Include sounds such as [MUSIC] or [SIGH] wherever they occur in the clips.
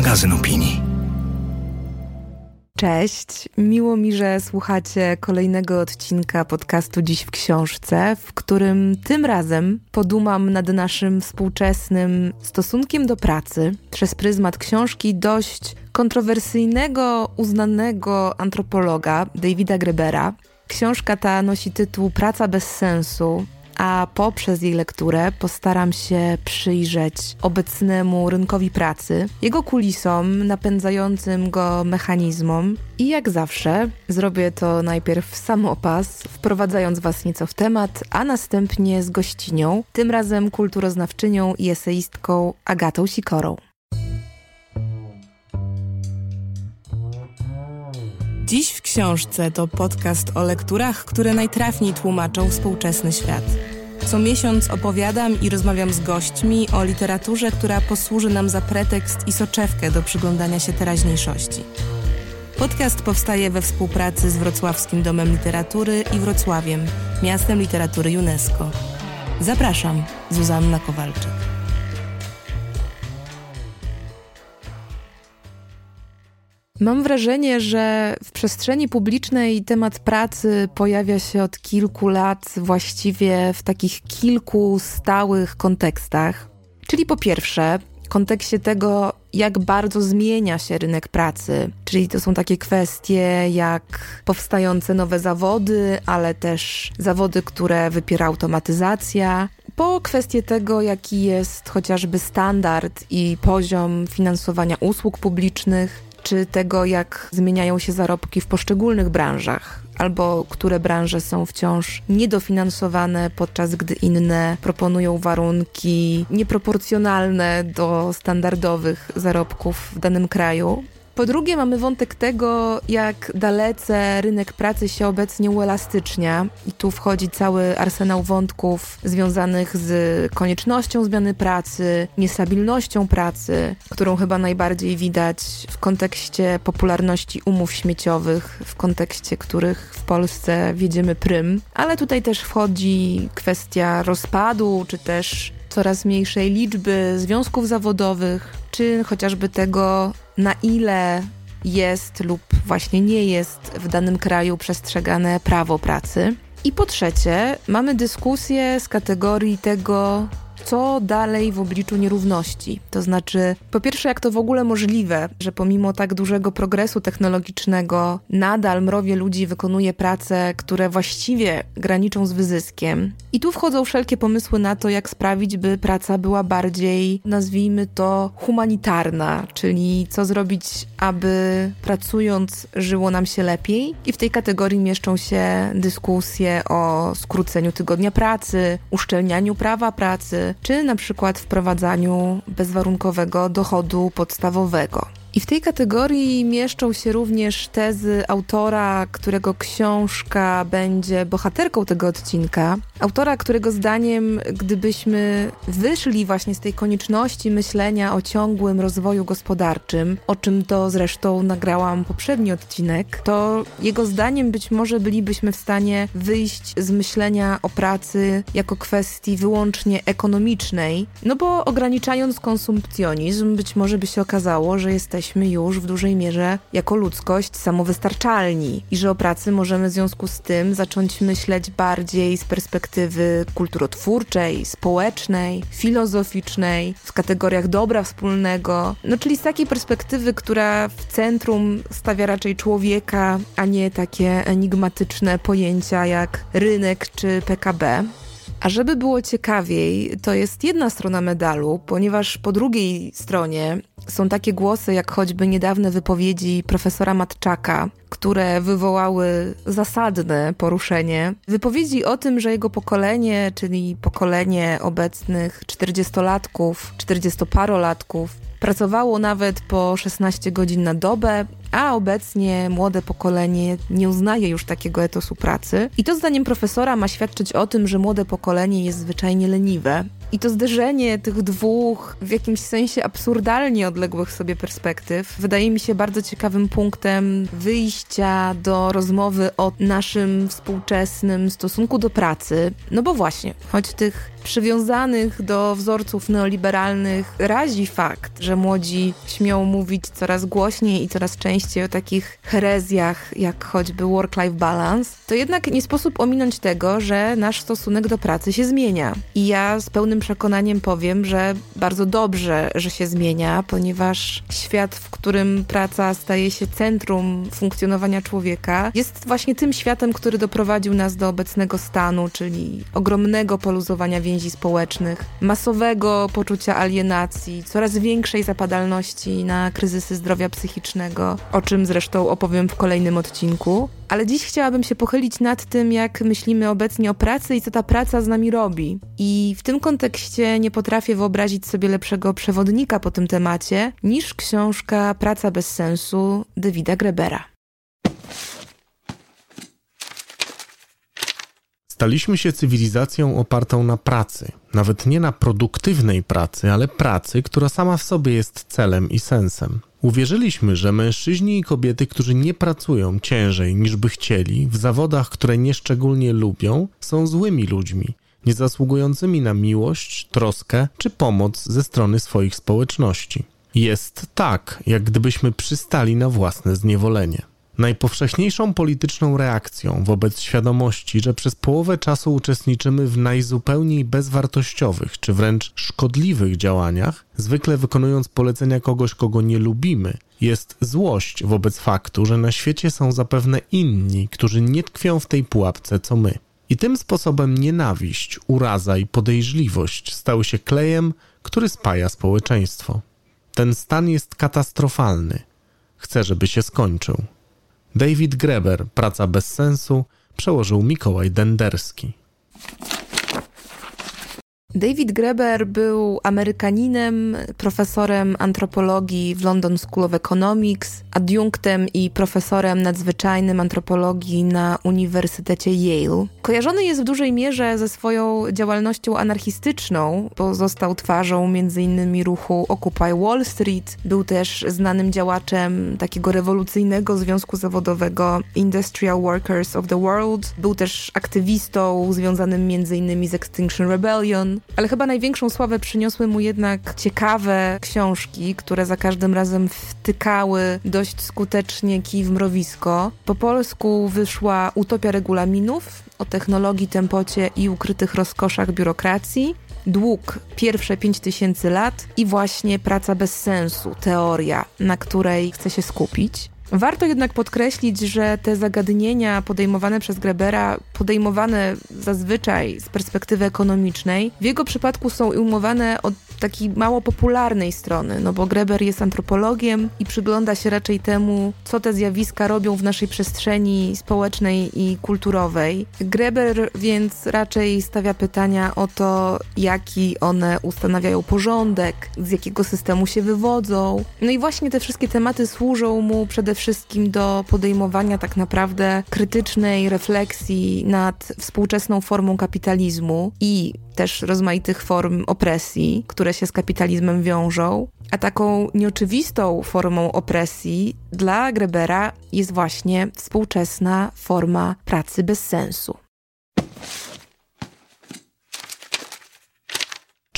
magazyn opinii. Cześć, miło mi, że słuchacie kolejnego odcinka podcastu Dziś w Książce, w którym tym razem podumam nad naszym współczesnym stosunkiem do pracy przez pryzmat książki dość kontrowersyjnego, uznanego antropologa Davida Grebera. Książka ta nosi tytuł Praca bez sensu, a poprzez jej lekturę postaram się przyjrzeć obecnemu rynkowi pracy, jego kulisom, napędzającym go mechanizmom i jak zawsze zrobię to najpierw samopas, wprowadzając Was nieco w temat, a następnie z gościnią, tym razem kulturoznawczynią i eseistką Agatą Sikorą. Dziś w książce to podcast o lekturach, które najtrafniej tłumaczą współczesny świat. Co miesiąc opowiadam i rozmawiam z gośćmi o literaturze, która posłuży nam za pretekst i soczewkę do przyglądania się teraźniejszości. Podcast powstaje we współpracy z Wrocławskim Domem Literatury i Wrocławiem, miastem literatury UNESCO. Zapraszam, Zuzanna Kowalczyk. Mam wrażenie, że w przestrzeni publicznej temat pracy pojawia się od kilku lat właściwie w takich kilku stałych kontekstach. Czyli po pierwsze, w kontekście tego, jak bardzo zmienia się rynek pracy. Czyli to są takie kwestie jak powstające nowe zawody, ale też zawody, które wypiera automatyzacja. Po kwestię tego, jaki jest chociażby standard i poziom finansowania usług publicznych, czy tego, jak zmieniają się zarobki w poszczególnych branżach, albo które branże są wciąż niedofinansowane, podczas gdy inne proponują warunki nieproporcjonalne do standardowych zarobków w danym kraju. Po drugie, mamy wątek tego, jak dalece rynek pracy się obecnie uelastycznia, i tu wchodzi cały arsenał wątków związanych z koniecznością zmiany pracy, niestabilnością pracy, którą chyba najbardziej widać w kontekście popularności umów śmieciowych, w kontekście których w Polsce wiedziemy prym, ale tutaj też wchodzi kwestia rozpadu, czy też coraz mniejszej liczby związków zawodowych, czy chociażby tego, na ile jest lub właśnie nie jest w danym kraju przestrzegane prawo pracy. I po trzecie, mamy dyskusję z kategorii tego, co dalej w obliczu nierówności. To znaczy, po pierwsze, jak to w ogóle możliwe, że pomimo tak dużego progresu technologicznego nadal mrowie ludzi wykonuje prace, które właściwie graniczą z wyzyskiem. I tu wchodzą wszelkie pomysły na to, jak sprawić, by praca była bardziej, nazwijmy to, humanitarna, czyli co zrobić, aby pracując żyło nam się lepiej. I w tej kategorii mieszczą się dyskusje o skróceniu tygodnia pracy, uszczelnianiu prawa pracy, czy na przykład wprowadzaniu bezwarunkowego dochodu podstawowego. I w tej kategorii mieszczą się również tezy autora, którego książka będzie bohaterką tego odcinka. Autora, którego zdaniem, gdybyśmy wyszli właśnie z tej konieczności myślenia o ciągłym rozwoju gospodarczym, o czym to zresztą nagrałam poprzedni odcinek, to jego zdaniem być może bylibyśmy w stanie wyjść z myślenia o pracy jako kwestii wyłącznie ekonomicznej, no bo ograniczając konsumpcjonizm, być może by się okazało, że jesteśmy już w dużej mierze jako ludzkość samowystarczalni i że o pracy możemy w związku z tym zacząć myśleć bardziej z perspektywy kulturotwórczej, społecznej, filozoficznej, w kategoriach dobra wspólnego, no czyli z takiej perspektywy, która w centrum stawia raczej człowieka, a nie takie enigmatyczne pojęcia jak rynek czy PKB. A żeby było ciekawiej, to jest jedna strona medalu, ponieważ po drugiej stronie są takie głosy, jak choćby niedawne wypowiedzi profesora Matczaka, które wywołały zasadne poruszenie. Wypowiedzi o tym, że jego pokolenie, czyli pokolenie obecnych 40-latków, 40-parolatków, pracowało nawet po 16 godzin na dobę, a obecnie młode pokolenie nie uznaje już takiego etosu pracy. I to zdaniem profesora ma świadczyć o tym, że młode pokolenie jest zwyczajnie leniwe. I to zderzenie tych dwóch, w jakimś sensie absurdalnie odległych sobie perspektyw, wydaje mi się bardzo ciekawym punktem wyjścia do rozmowy o naszym współczesnym stosunku do pracy. No bo właśnie, choć tych przywiązanych do wzorców neoliberalnych razi fakt, że młodzi śmią mówić coraz głośniej i coraz częściej o takich herezjach, jak choćby work-life balance, to jednak nie sposób ominąć tego, że nasz stosunek do pracy się zmienia. I ja z pełnym przekonaniem powiem, że bardzo dobrze, że się zmienia, ponieważ świat, w którym praca staje się centrum funkcjonowania człowieka, jest właśnie tym światem, który doprowadził nas do obecnego stanu, czyli ogromnego poluzowania więzi społecznych, masowego poczucia alienacji, coraz większej zapadalności na kryzysy zdrowia psychicznego, o czym zresztą opowiem w kolejnym odcinku. Ale dziś chciałabym się pochylić nad tym, jak myślimy obecnie o pracy i co ta praca z nami robi. I w tym kontekście nie potrafię wyobrazić sobie lepszego przewodnika po tym temacie niż książka Praca bez sensu Davida Grebera. Staliśmy się cywilizacją opartą na pracy, nawet nie na produktywnej pracy, ale pracy, która sama w sobie jest celem i sensem. Uwierzyliśmy, że mężczyźni i kobiety, którzy nie pracują ciężej niż by chcieli, w zawodach, które nieszczególnie lubią, są złymi ludźmi, nie zasługującymi na miłość, troskę czy pomoc ze strony swoich społeczności. Jest tak, jak gdybyśmy przystali na własne zniewolenie. Najpowszechniejszą polityczną reakcją wobec świadomości, że przez połowę czasu uczestniczymy w najzupełniej bezwartościowych czy wręcz szkodliwych działaniach, zwykle wykonując polecenia kogoś, kogo nie lubimy, jest złość wobec faktu, że na świecie są zapewne inni, którzy nie tkwią w tej pułapce co my. I tym sposobem nienawiść, uraza i podejrzliwość stały się klejem, który spaja społeczeństwo. Ten stan jest katastrofalny. Chcę, żeby się skończył. David Greber, Praca bez sensu, przełożył Mikołaj Denderski. David Greber był Amerykaninem, profesorem antropologii w London School of Economics, adiunktem i profesorem nadzwyczajnym antropologii na Uniwersytecie Yale. Kojarzony jest w dużej mierze ze swoją działalnością anarchistyczną, bo został twarzą m.in. ruchu Occupy Wall Street, był też znanym działaczem takiego rewolucyjnego związku zawodowego Industrial Workers of the World, był też aktywistą związanym m.in. z Extinction Rebellion, ale chyba największą sławę przyniosły mu jednak ciekawe książki, które za każdym razem wtykały dość skutecznie kij w mrowisko. Po polsku wyszła Utopia regulaminów o technologii, tempocie i ukrytych rozkoszach biurokracji. Dług pierwsze 5000 lat i właśnie praca bez sensu, teoria, na której chcę się skupić. Warto jednak podkreślić, że te zagadnienia podejmowane przez Grebera, podejmowane zazwyczaj z perspektywy ekonomicznej, w jego przypadku są ujmowane od takiej mało popularnej strony, no bo Greber jest antropologiem i przygląda się raczej temu, co te zjawiska robią w naszej przestrzeni społecznej i kulturowej. Greber więc raczej stawia pytania o to, jaki one ustanawiają porządek, z jakiego systemu się wywodzą. No i właśnie te wszystkie tematy służą mu przede wszystkim do podejmowania tak naprawdę krytycznej refleksji nad współczesną formą kapitalizmu i też rozmaitych form opresji, które się z kapitalizmem wiążą. A taką nieoczywistą formą opresji dla Grebera jest właśnie współczesna forma pracy bez sensu.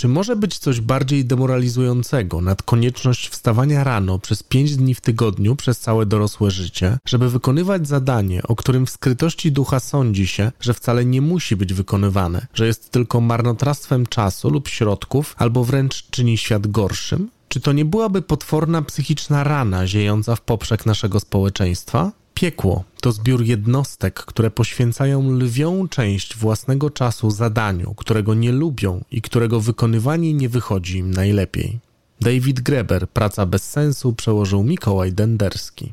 Czy może być coś bardziej demoralizującego nad konieczność wstawania rano przez pięć dni w tygodniu przez całe dorosłe życie, żeby wykonywać zadanie, o którym w skrytości ducha sądzi się, że wcale nie musi być wykonywane, że jest tylko marnotrawstwem czasu lub środków, albo wręcz czyni świat gorszym? Czy to nie byłaby potworna psychiczna rana ziejąca w poprzek naszego społeczeństwa? Piekło to zbiór jednostek, które poświęcają lwią część własnego czasu zadaniu, którego nie lubią i którego wykonywanie nie wychodzi im najlepiej. David Greber, Praca bez sensu, przełożył Mikołaj Denderski.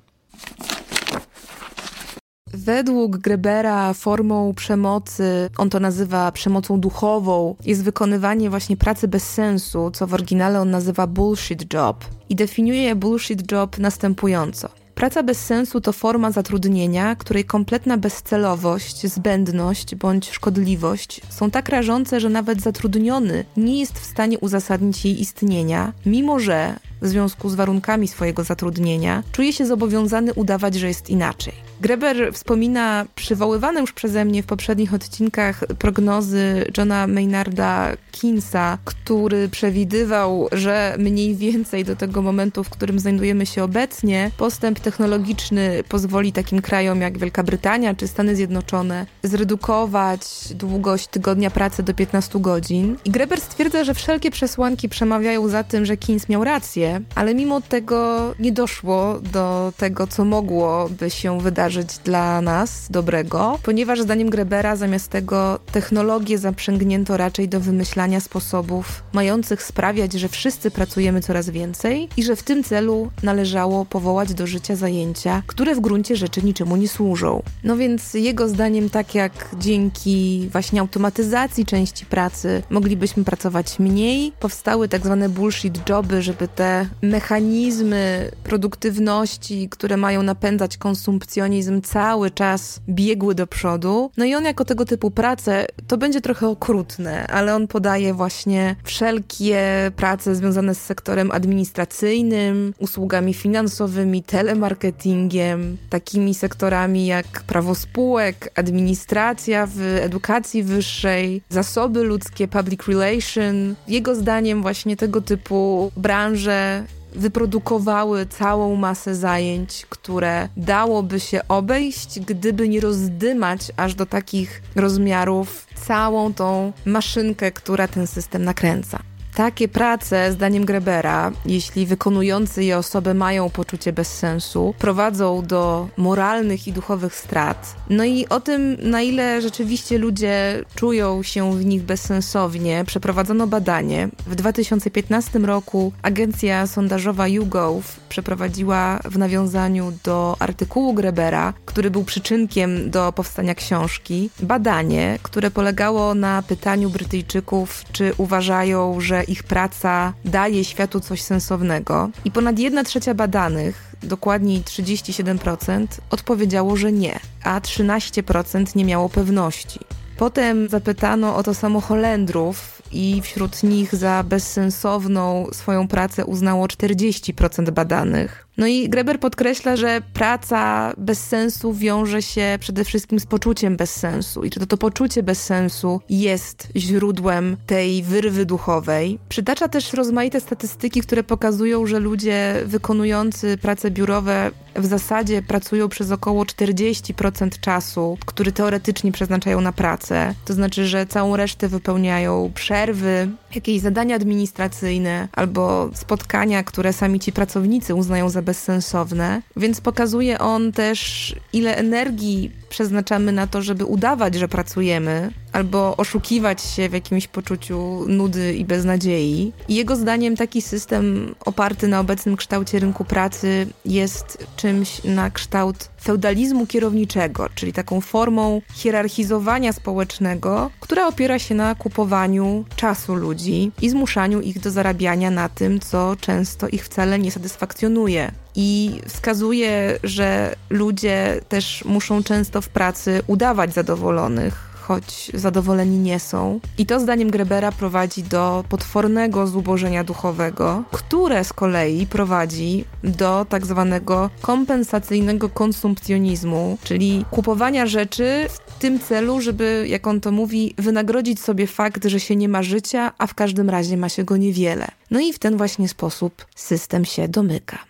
Według Grebera formą przemocy, on to nazywa przemocą duchową, jest wykonywanie właśnie pracy bez sensu, co w oryginale on nazywa bullshit job. I definiuje bullshit job następująco. Praca bez sensu to forma zatrudnienia, której kompletna bezcelowość, zbędność bądź szkodliwość są tak rażące, że nawet zatrudniony nie jest w stanie uzasadnić jej istnienia, mimo że w związku z warunkami swojego zatrudnienia czuje się zobowiązany udawać, że jest inaczej. Greber wspomina przywoływane już przeze mnie w poprzednich odcinkach prognozy Johna Maynarda Keynesa, który przewidywał, że mniej więcej do tego momentu, w którym znajdujemy się obecnie, postęp technologiczny pozwoli takim krajom jak Wielka Brytania czy Stany Zjednoczone zredukować długość tygodnia pracy do 15 godzin. I Greber stwierdza, że wszelkie przesłanki przemawiają za tym, że Keynes miał rację, ale mimo tego nie doszło do tego, co mogłoby się wydarzyć dla nas dobrego, ponieważ zdaniem Grebera zamiast tego technologię zaprzęgnięto raczej do wymyślania sposobów mających sprawiać, że wszyscy pracujemy coraz więcej i że w tym celu należało powołać do życia zajęcia, które w gruncie rzeczy niczemu nie służą. No więc jego zdaniem tak jak dzięki właśnie automatyzacji części pracy moglibyśmy pracować mniej, powstały tak zwane bullshit joby, żeby te mechanizmy produktywności, które mają napędzać konsumpcjonizm cały czas biegły do przodu. No i on jako tego typu pracę, to będzie trochę okrutne, ale on podaje właśnie wszelkie prace związane z sektorem administracyjnym, usługami finansowymi, telemarketingiem, takimi sektorami jak prawo spółek, administracja w edukacji wyższej, zasoby ludzkie, public relation. Jego zdaniem właśnie tego typu branże wyprodukowały całą masę zajęć, które dałoby się obejść, gdyby nie rozdymać aż do takich rozmiarów całą tą maszynkę, która ten system nakręca. Takie prace, zdaniem Grebera, jeśli wykonujący je osoby mają poczucie bezsensu, prowadzą do moralnych i duchowych strat. No i o tym, na ile rzeczywiście ludzie czują się w nich bezsensownie, przeprowadzono badanie. W 2015 roku agencja sondażowa YouGov przeprowadziła w nawiązaniu do artykułu Grebera, który był przyczynkiem do powstania książki, badanie, które polegało na pytaniu Brytyjczyków, czy uważają, że ich praca daje światu coś sensownego. I ponad 1 trzecia badanych dokładniej 37%, odpowiedziało, że nie, a 13% nie miało pewności. Potem zapytano o to samo Holendrów i wśród nich za bezsensowną swoją pracę uznało 40% badanych. No i Greber podkreśla, że praca bez sensu wiąże się przede wszystkim z poczuciem bezsensu i że to, to poczucie bezsensu jest źródłem tej wyrwy duchowej. Przytacza też rozmaite statystyki, które pokazują, że ludzie wykonujący prace biurowe w zasadzie pracują przez około 40% czasu, który teoretycznie przeznaczają na pracę. To znaczy, że całą resztę wypełniają przerwy, jakieś zadania administracyjne albo spotkania, które sami ci pracownicy uznają za bezsensowne, więc pokazuje on też, ile energii przeznaczamy na to, żeby udawać, że pracujemy, albo oszukiwać się w jakimś poczuciu nudy i beznadziei. Jego zdaniem taki system oparty na obecnym kształcie rynku pracy jest czymś na kształt feudalizmu kierowniczego, czyli taką formą hierarchizowania społecznego, która opiera się na kupowaniu czasu ludzi i zmuszaniu ich do zarabiania na tym, co często ich wcale nie satysfakcjonuje i wskazuje, że ludzie też muszą często w pracy udawać zadowolonych, choć zadowoleni nie są. I to zdaniem Grebera prowadzi do potwornego zubożenia duchowego, które z kolei prowadzi do tak zwanego kompensacyjnego konsumpcjonizmu, czyli kupowania rzeczy w tym celu, żeby, jak on to mówi, wynagrodzić sobie fakt, że się nie ma życia, a w każdym razie ma się go niewiele. No i w ten właśnie sposób system się domyka.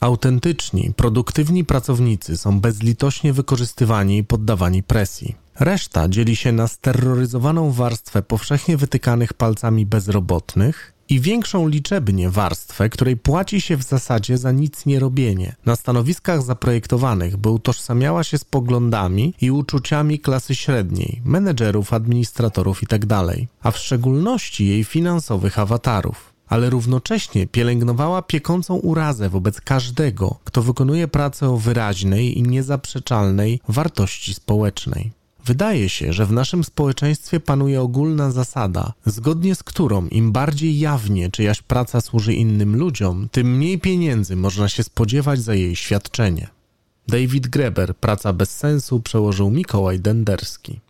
Autentyczni, produktywni pracownicy są bezlitośnie wykorzystywani i poddawani presji. Reszta dzieli się na steroryzowaną warstwę powszechnie wytykanych palcami bezrobotnych i większą liczebnie warstwę, której płaci się w zasadzie za nic nie robienie. Na stanowiskach zaprojektowanych, by utożsamiała się z poglądami i uczuciami klasy średniej, menedżerów, administratorów itd., tak a w szczególności jej finansowych awatarów ale równocześnie pielęgnowała piekącą urazę wobec każdego, kto wykonuje pracę o wyraźnej i niezaprzeczalnej wartości społecznej. Wydaje się, że w naszym społeczeństwie panuje ogólna zasada, zgodnie z którą im bardziej jawnie czyjaś praca służy innym ludziom, tym mniej pieniędzy można się spodziewać za jej świadczenie. David Greber, Praca bez sensu, przełożył Mikołaj Denderski.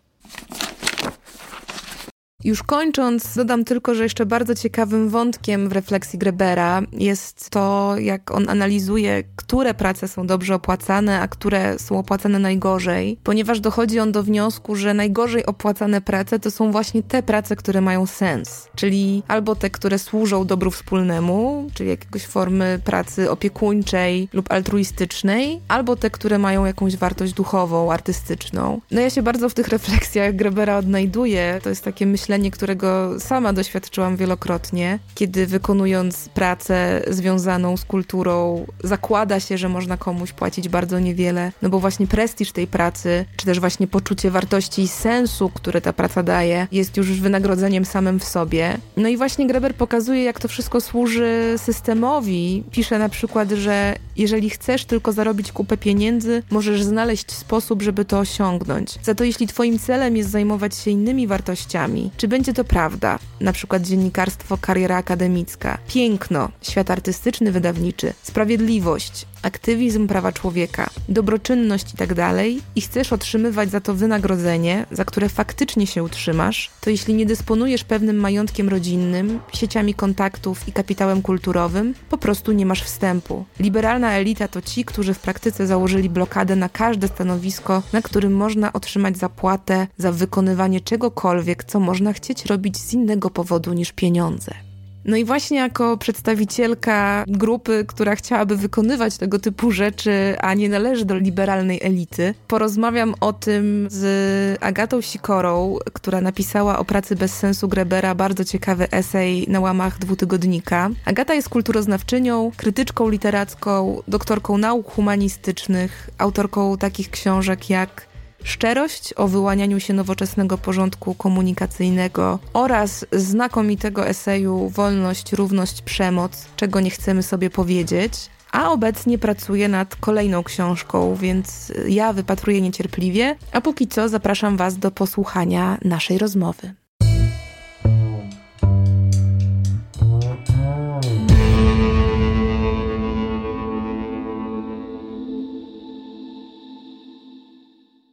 Już kończąc, dodam tylko, że jeszcze bardzo ciekawym wątkiem w refleksji Grebera jest to, jak on analizuje, które prace są dobrze opłacane, a które są opłacane najgorzej, ponieważ dochodzi on do wniosku, że najgorzej opłacane prace to są właśnie te prace, które mają sens, czyli albo te, które służą dobru wspólnemu, czyli jakiegoś formy pracy opiekuńczej lub altruistycznej, albo te, które mają jakąś wartość duchową, artystyczną. No ja się bardzo w tych [LAUGHS] refleksjach Grebera odnajduję. To jest takie myślenie, którego sama doświadczyłam wielokrotnie, kiedy wykonując pracę związaną z kulturą, zakłada się, że można komuś płacić bardzo niewiele, no bo właśnie prestiż tej pracy, czy też właśnie poczucie wartości i sensu, które ta praca daje, jest już wynagrodzeniem samym w sobie. No i właśnie Greber pokazuje, jak to wszystko służy systemowi. Pisze na przykład, że jeżeli chcesz tylko zarobić kupę pieniędzy, możesz znaleźć sposób, żeby to osiągnąć. Za to jeśli twoim celem jest zajmować się innymi wartościami, czy będzie to prawda? Na przykład dziennikarstwo, kariera akademicka, piękno, świat artystyczny, wydawniczy, sprawiedliwość, aktywizm prawa człowieka, dobroczynność itd. Tak i chcesz otrzymywać za to wynagrodzenie, za które faktycznie się utrzymasz, to jeśli nie dysponujesz pewnym majątkiem rodzinnym, sieciami kontaktów i kapitałem kulturowym, po prostu nie masz wstępu. Liberalna elita to ci, którzy w praktyce założyli blokadę na każde stanowisko, na którym można otrzymać zapłatę za wykonywanie czegokolwiek, co można chcieć robić z innego powodu niż pieniądze. No i właśnie jako przedstawicielka grupy, która chciałaby wykonywać tego typu rzeczy, a nie należy do liberalnej elity, porozmawiam o tym z Agatą Sikorą, która napisała o pracy bez sensu Grebera bardzo ciekawy esej na łamach dwutygodnika. Agata jest kulturoznawczynią, krytyczką literacką, doktorką nauk humanistycznych, autorką takich książek jak szczerość o wyłanianiu się nowoczesnego porządku komunikacyjnego oraz znakomitego eseju Wolność, równość, przemoc, czego nie chcemy sobie powiedzieć. A obecnie pracuję nad kolejną książką, więc ja wypatruję niecierpliwie, a póki co zapraszam Was do posłuchania naszej rozmowy.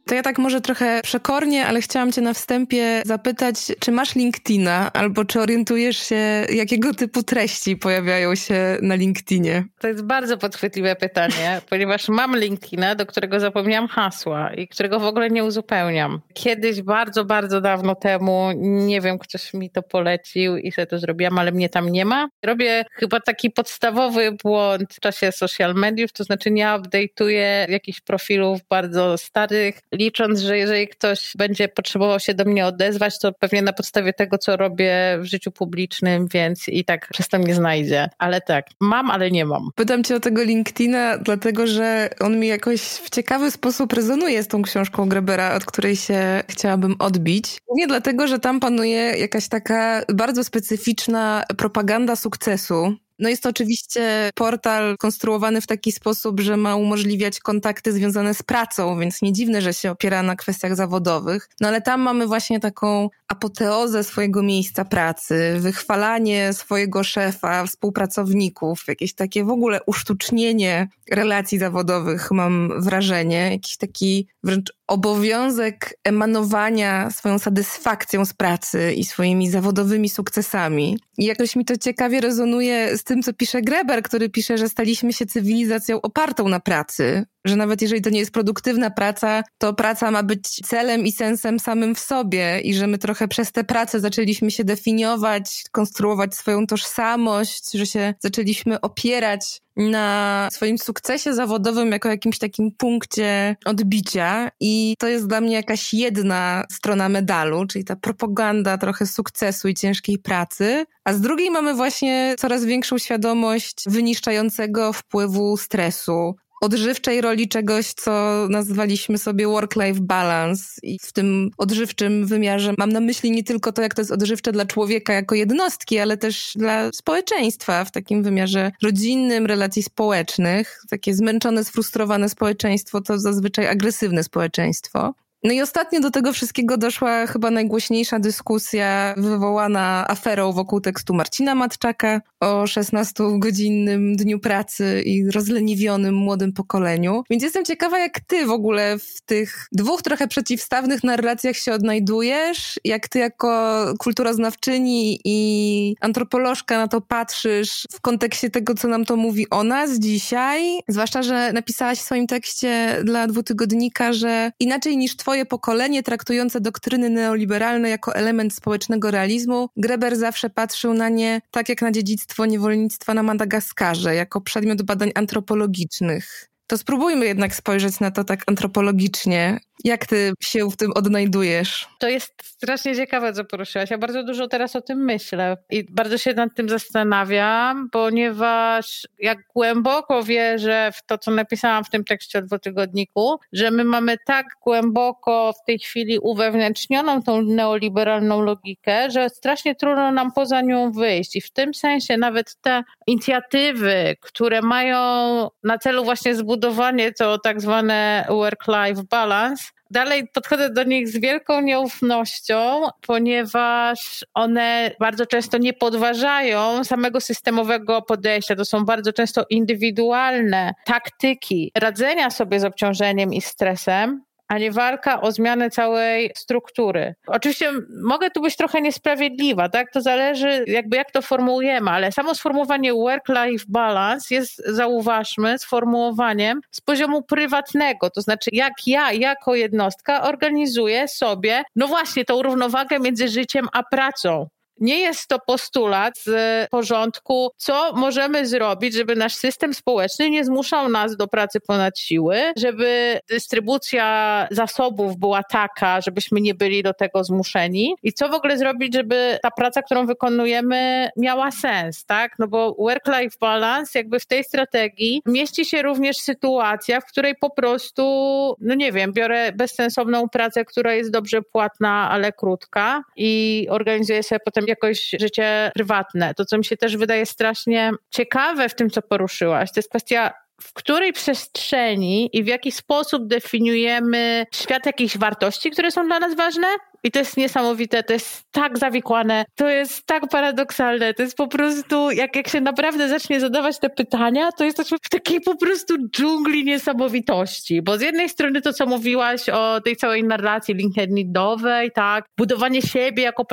To ja tak może trochę przekornie, ale chciałam cię na wstępie zapytać, czy masz LinkedIna, albo czy orientujesz się, jakiego typu treści pojawiają się na LinkedInie? To jest bardzo podchwytliwe pytanie, [LAUGHS] ponieważ mam LinkedIna, do którego zapomniałam hasła i którego w ogóle nie uzupełniam. Kiedyś, bardzo, bardzo dawno temu, nie wiem, ktoś mi to polecił i sobie to zrobiłam, ale mnie tam nie ma. Robię chyba taki podstawowy błąd w czasie social mediów, to znaczy nie update'uję jakichś profilów bardzo starych, licząc, że jeżeli ktoś będzie potrzebował się do mnie odezwać, to pewnie na podstawie tego, co robię w życiu publicznym, więc i tak przez to mnie znajdzie. Ale tak, mam, ale nie mam. Pytam cię o tego LinkedIna, dlatego że on mi jakoś w ciekawy sposób rezonuje z tą książką Grebera, od której się chciałabym odbić. Nie dlatego, że tam panuje jakaś taka bardzo specyficzna propaganda sukcesu, no jest to oczywiście portal konstruowany w taki sposób, że ma umożliwiać kontakty związane z pracą, więc nie dziwne, że się opiera na kwestiach zawodowych. No ale tam mamy właśnie taką apoteozę swojego miejsca pracy, wychwalanie swojego szefa, współpracowników, jakieś takie w ogóle usztucznienie relacji zawodowych, mam wrażenie, jakiś taki wręcz obowiązek emanowania swoją satysfakcją z pracy i swoimi zawodowymi sukcesami. I jakoś mi to ciekawie rezonuje z tym, co pisze Greber, który pisze, że staliśmy się cywilizacją opartą na pracy, że nawet jeżeli to nie jest produktywna praca, to praca ma być celem i sensem samym w sobie i że my trochę przez tę pracę zaczęliśmy się definiować, konstruować swoją tożsamość, że się zaczęliśmy opierać na swoim sukcesie zawodowym jako jakimś takim punkcie odbicia. I to jest dla mnie jakaś jedna strona medalu, czyli ta propaganda trochę sukcesu i ciężkiej pracy, a z drugiej mamy właśnie coraz większą świadomość wyniszczającego wpływu stresu, odżywczej roli czegoś, co nazwaliśmy sobie work-life balance. I w tym odżywczym wymiarze mam na myśli nie tylko to, jak to jest odżywcze dla człowieka jako jednostki, ale też dla społeczeństwa w takim wymiarze rodzinnym, relacji społecznych. Takie zmęczone, sfrustrowane społeczeństwo to zazwyczaj agresywne społeczeństwo. No i ostatnio do tego wszystkiego doszła chyba najgłośniejsza dyskusja wywołana aferą wokół tekstu Marcina Matczaka o 16-godzinnym dniu pracy i rozleniwionym młodym pokoleniu. Więc jestem ciekawa, jak ty w ogóle w tych dwóch trochę przeciwstawnych narracjach się odnajdujesz, jak ty jako kulturoznawczyni i antropolożka na to patrzysz w kontekście tego, co nam to mówi o nas dzisiaj. Zwłaszcza, że napisałaś w swoim tekście dla dwutygodnika, że inaczej niż twoje swoje pokolenie traktujące doktryny neoliberalne jako element społecznego realizmu, Greber zawsze patrzył na nie tak jak na dziedzictwo niewolnictwa na Madagaskarze, jako przedmiot badań antropologicznych. To spróbujmy jednak spojrzeć na to tak antropologicznie jak ty się w tym odnajdujesz? To jest strasznie ciekawe, co poruszyłaś. Ja bardzo dużo teraz o tym myślę i bardzo się nad tym zastanawiam, ponieważ jak głęboko wierzę w to, co napisałam w tym tekście o dwutygodniku, że my mamy tak głęboko w tej chwili uwewnętrznioną tą neoliberalną logikę, że strasznie trudno nam poza nią wyjść. I w tym sensie nawet te inicjatywy, które mają na celu właśnie zbudowanie to tak zwane work-life balance, dalej podchodzę do nich z wielką nieufnością, ponieważ one bardzo często nie podważają samego systemowego podejścia. To są bardzo często indywidualne taktyki radzenia sobie z obciążeniem i stresem, a nie walka o zmianę całej struktury. Oczywiście mogę tu być trochę niesprawiedliwa, tak? To zależy jakby jak to formułujemy, ale samo sformułowanie work-life balance jest, zauważmy, sformułowaniem z poziomu prywatnego, to znaczy jak ja jako jednostka organizuję sobie, no właśnie, tą równowagę między życiem a pracą nie jest to postulat z porządku, co możemy zrobić, żeby nasz system społeczny nie zmuszał nas do pracy ponad siły, żeby dystrybucja zasobów była taka, żebyśmy nie byli do tego zmuszeni i co w ogóle zrobić, żeby ta praca, którą wykonujemy miała sens, tak? No bo work-life balance jakby w tej strategii mieści się również sytuacja, w której po prostu, no nie wiem, biorę bezsensowną pracę, która jest dobrze płatna, ale krótka i organizuję sobie potem jakoś życie prywatne. To, co mi się też wydaje strasznie ciekawe w tym, co poruszyłaś, to jest kwestia w której przestrzeni i w jaki sposób definiujemy świat jakichś wartości, które są dla nas ważne? I to jest niesamowite, to jest tak zawikłane, to jest tak paradoksalne, to jest po prostu, jak, jak się naprawdę zacznie zadawać te pytania, to jest w takiej po prostu dżungli niesamowitości. Bo z jednej strony to, co mówiłaś o tej całej narracji LinkedInowej, tak, budowanie siebie jako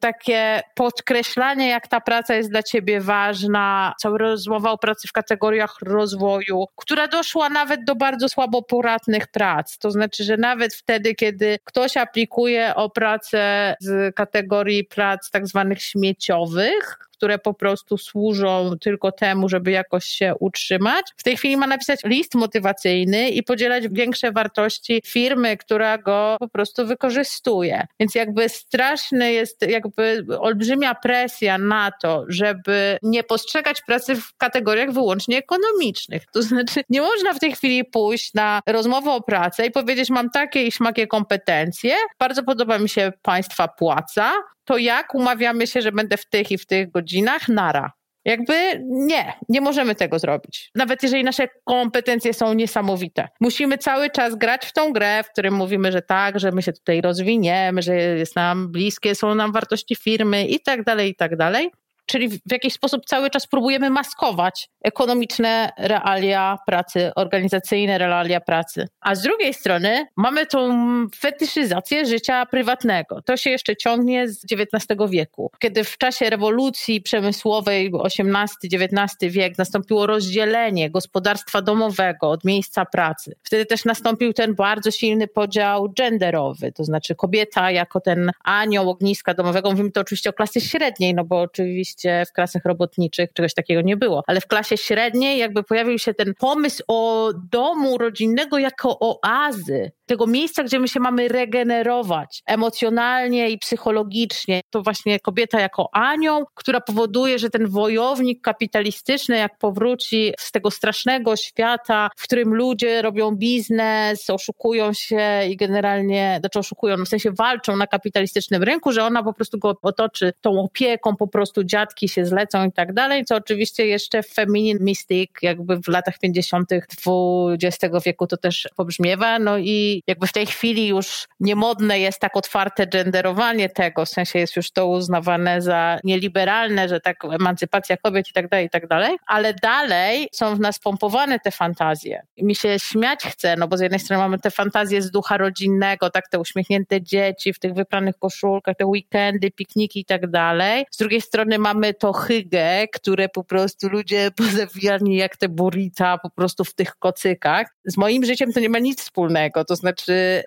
takie podkreślanie, jak ta praca jest dla ciebie ważna, cała rozmowa o pracy w kategoriach rozwoju, która doszła nawet do bardzo słabo poradnych prac. To znaczy, że nawet wtedy, kiedy ktoś aplikuje o pracę z kategorii prac tak zwanych śmieciowych, które po prostu służą tylko temu, żeby jakoś się utrzymać. W tej chwili ma napisać list motywacyjny i podzielać większe wartości firmy, która go po prostu wykorzystuje. Więc jakby straszny jest jakby olbrzymia presja na to, żeby nie postrzegać pracy w kategoriach wyłącznie ekonomicznych. To znaczy nie można w tej chwili pójść na rozmowę o pracę i powiedzieć mam takie i śmakie kompetencje, bardzo podoba mi się państwa płaca, to jak umawiamy się, że będę w tych i w tych godzinach? Nara. Jakby nie, nie możemy tego zrobić. Nawet jeżeli nasze kompetencje są niesamowite. Musimy cały czas grać w tą grę, w którym mówimy, że tak, że my się tutaj rozwiniemy, że jest nam bliskie, są nam wartości firmy i tak dalej, i tak dalej czyli w jakiś sposób cały czas próbujemy maskować ekonomiczne realia pracy, organizacyjne realia pracy. A z drugiej strony mamy tą fetyszyzację życia prywatnego. To się jeszcze ciągnie z XIX wieku, kiedy w czasie rewolucji przemysłowej XVIII-XIX wiek nastąpiło rozdzielenie gospodarstwa domowego od miejsca pracy. Wtedy też nastąpił ten bardzo silny podział genderowy, to znaczy kobieta jako ten anioł ogniska domowego. Mówimy to oczywiście o klasy średniej, no bo oczywiście w klasach robotniczych czegoś takiego nie było, ale w klasie średniej jakby pojawił się ten pomysł o domu rodzinnego jako oazy, tego miejsca, gdzie my się mamy regenerować emocjonalnie i psychologicznie. To właśnie kobieta jako anioł, która powoduje, że ten wojownik kapitalistyczny, jak powróci z tego strasznego świata, w którym ludzie robią biznes, oszukują się i generalnie, znaczy oszukują, no w sensie walczą na kapitalistycznym rynku, że ona po prostu go otoczy tą opieką, po prostu dziadki się zlecą i tak dalej, co oczywiście jeszcze Feminin Mystic jakby w latach 50. XX wieku to też pobrzmiewa, no i jakby w tej chwili już niemodne jest tak otwarte genderowanie tego, w sensie jest już to uznawane za nieliberalne, że tak emancypacja kobiet i tak dalej, i tak dalej, ale dalej są w nas pompowane te fantazje. I mi się śmiać chce, no bo z jednej strony mamy te fantazje z ducha rodzinnego, tak, te uśmiechnięte dzieci w tych wypranych koszulkach, te weekendy, pikniki i tak dalej. Z drugiej strony mamy to hygge, które po prostu ludzie [LAUGHS] pozawijani jak te burita po prostu w tych kocykach. Z moim życiem to nie ma nic wspólnego, to znaczy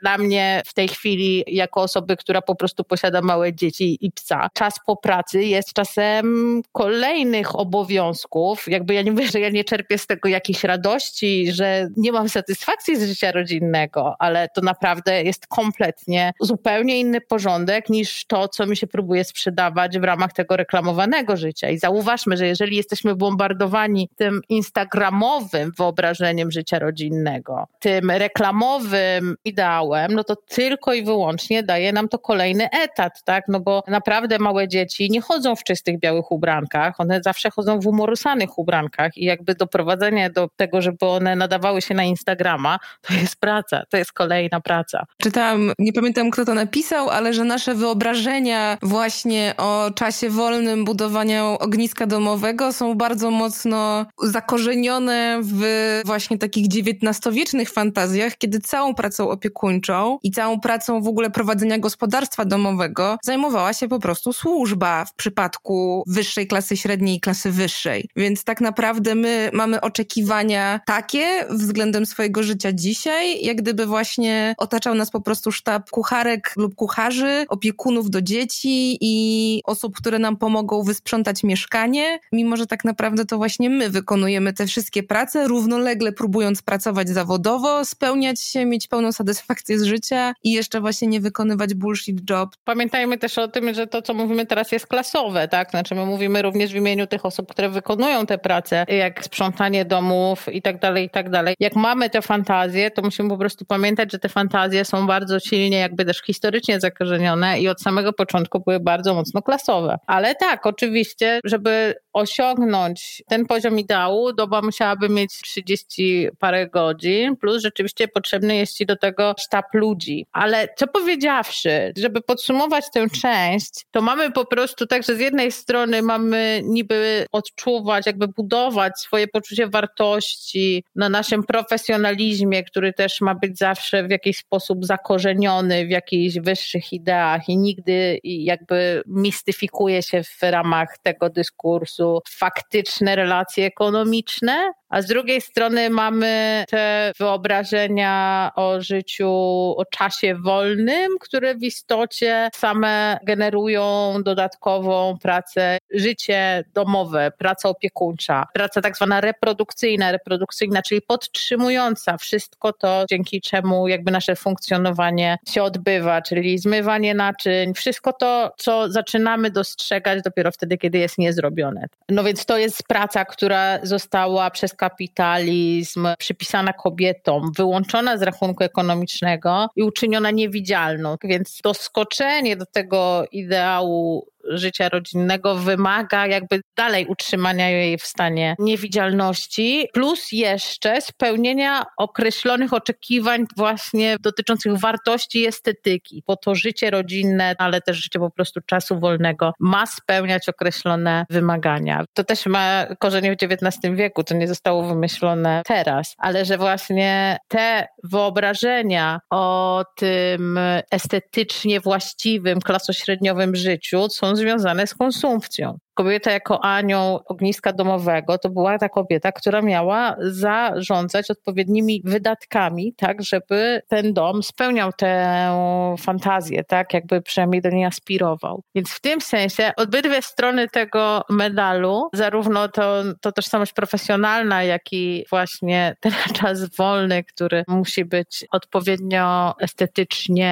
dla mnie w tej chwili jako osoby, która po prostu posiada małe dzieci i psa, czas po pracy jest czasem kolejnych obowiązków. Jakby ja nie mówię, że ja nie czerpię z tego jakiejś radości, że nie mam satysfakcji z życia rodzinnego, ale to naprawdę jest kompletnie zupełnie inny porządek niż to, co mi się próbuje sprzedawać w ramach tego reklamowanego życia. I zauważmy, że jeżeli jesteśmy bombardowani tym instagramowym wyobrażeniem życia rodzinnego, tym reklamowym ideałem, no to tylko i wyłącznie daje nam to kolejny etat, tak? No bo naprawdę małe dzieci nie chodzą w czystych białych ubrankach, one zawsze chodzą w umorusanych ubrankach i jakby doprowadzenie do tego, żeby one nadawały się na Instagrama, to jest praca, to jest kolejna praca. Czytałam, nie pamiętam kto to napisał, ale że nasze wyobrażenia właśnie o czasie wolnym budowania ogniska domowego są bardzo mocno zakorzenione w właśnie takich XIX-wiecznych fantazjach, kiedy całą pracą opiekuńczą i całą pracą w ogóle prowadzenia gospodarstwa domowego zajmowała się po prostu służba w przypadku wyższej klasy średniej i klasy wyższej. Więc tak naprawdę my mamy oczekiwania takie względem swojego życia dzisiaj, jak gdyby właśnie otaczał nas po prostu sztab kucharek lub kucharzy, opiekunów do dzieci i osób, które nam pomogą wysprzątać mieszkanie, mimo że tak naprawdę to właśnie my wykonujemy te wszystkie prace, równolegle próbując pracować zawodowo, spełniać się, mieć pełną satysfakcję z życia i jeszcze właśnie nie wykonywać bullshit job. Pamiętajmy też o tym, że to, co mówimy teraz jest klasowe, tak? Znaczy my mówimy również w imieniu tych osób, które wykonują te prace, jak sprzątanie domów i tak dalej, i tak dalej. Jak mamy te fantazje, to musimy po prostu pamiętać, że te fantazje są bardzo silnie jakby też historycznie zakorzenione i od samego początku były bardzo mocno klasowe. Ale tak, oczywiście, żeby osiągnąć ten poziom ideału, doba musiałaby mieć 30 parę godzin, plus rzeczywiście potrzebny jest ci do tego sztab ludzi. Ale co powiedziawszy, żeby podsumować tę część, to mamy po prostu tak, że z jednej strony mamy niby odczuwać, jakby budować swoje poczucie wartości na naszym profesjonalizmie, który też ma być zawsze w jakiś sposób zakorzeniony w jakichś wyższych ideach i nigdy jakby mistyfikuje się w ramach tego dyskursu faktyczne relacje ekonomiczne, a z drugiej strony mamy te wyobrażenia o życiu, o czasie wolnym, które w istocie same generują dodatkową pracę, życie domowe, praca opiekuńcza, praca tak zwana reprodukcyjna, reprodukcyjna, czyli podtrzymująca wszystko to, dzięki czemu jakby nasze funkcjonowanie się odbywa, czyli zmywanie naczyń, wszystko to, co zaczynamy dostrzegać dopiero wtedy, kiedy jest niezrobione. No więc to jest praca, która została przez kapitalizm przypisana kobietom, wyłączona z rachunku ekonomicznego i uczyniona niewidzialną. Więc doskoczenie do tego ideału życia rodzinnego wymaga jakby dalej utrzymania jej w stanie niewidzialności, plus jeszcze spełnienia określonych oczekiwań właśnie dotyczących wartości estetyki, bo to życie rodzinne, ale też życie po prostu czasu wolnego ma spełniać określone wymagania. To też ma korzenie w XIX wieku, to nie zostało wymyślone teraz, ale że właśnie te wyobrażenia o tym estetycznie właściwym, klasośredniowym życiu są związane z konsumpcją kobieta jako anioł ogniska domowego to była ta kobieta, która miała zarządzać odpowiednimi wydatkami, tak, żeby ten dom spełniał tę fantazję, tak, jakby przynajmniej do niej aspirował. Więc w tym sensie obydwie strony tego medalu, zarówno to, to tożsamość profesjonalna, jak i właśnie ten [LAUGHS] czas wolny, który musi być odpowiednio estetycznie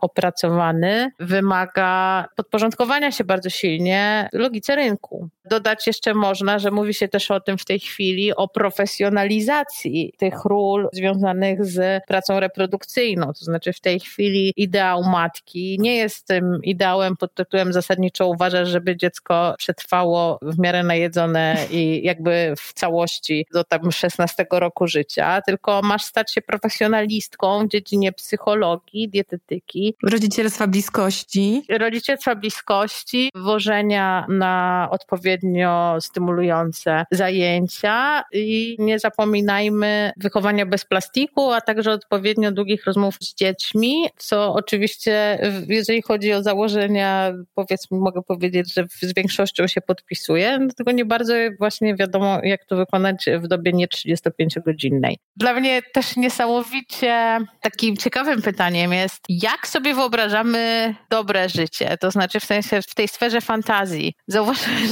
opracowany, wymaga podporządkowania się bardzo silnie logice rynku. Dodać jeszcze można, że mówi się też o tym w tej chwili, o profesjonalizacji tych ról związanych z pracą reprodukcyjną. To znaczy w tej chwili ideał matki nie jest tym ideałem pod tytułem zasadniczo uważasz, żeby dziecko przetrwało w miarę najedzone i jakby w całości do tam 16 roku życia, tylko masz stać się profesjonalistką w dziedzinie psychologii, dietetyki. Rodzicielstwa bliskości. Rodzicielstwa bliskości, wożenia na odpowiednio stymulujące zajęcia i nie zapominajmy wychowania bez plastiku, a także odpowiednio długich rozmów z dziećmi, co oczywiście, jeżeli chodzi o założenia, powiedzmy, mogę powiedzieć, że z większością się podpisuje, no tylko nie bardzo właśnie wiadomo, jak to wykonać w dobie nie 35-godzinnej. Dla mnie też niesamowicie takim ciekawym pytaniem jest, jak sobie wyobrażamy dobre życie, to znaczy w sensie w tej sferze fantazji.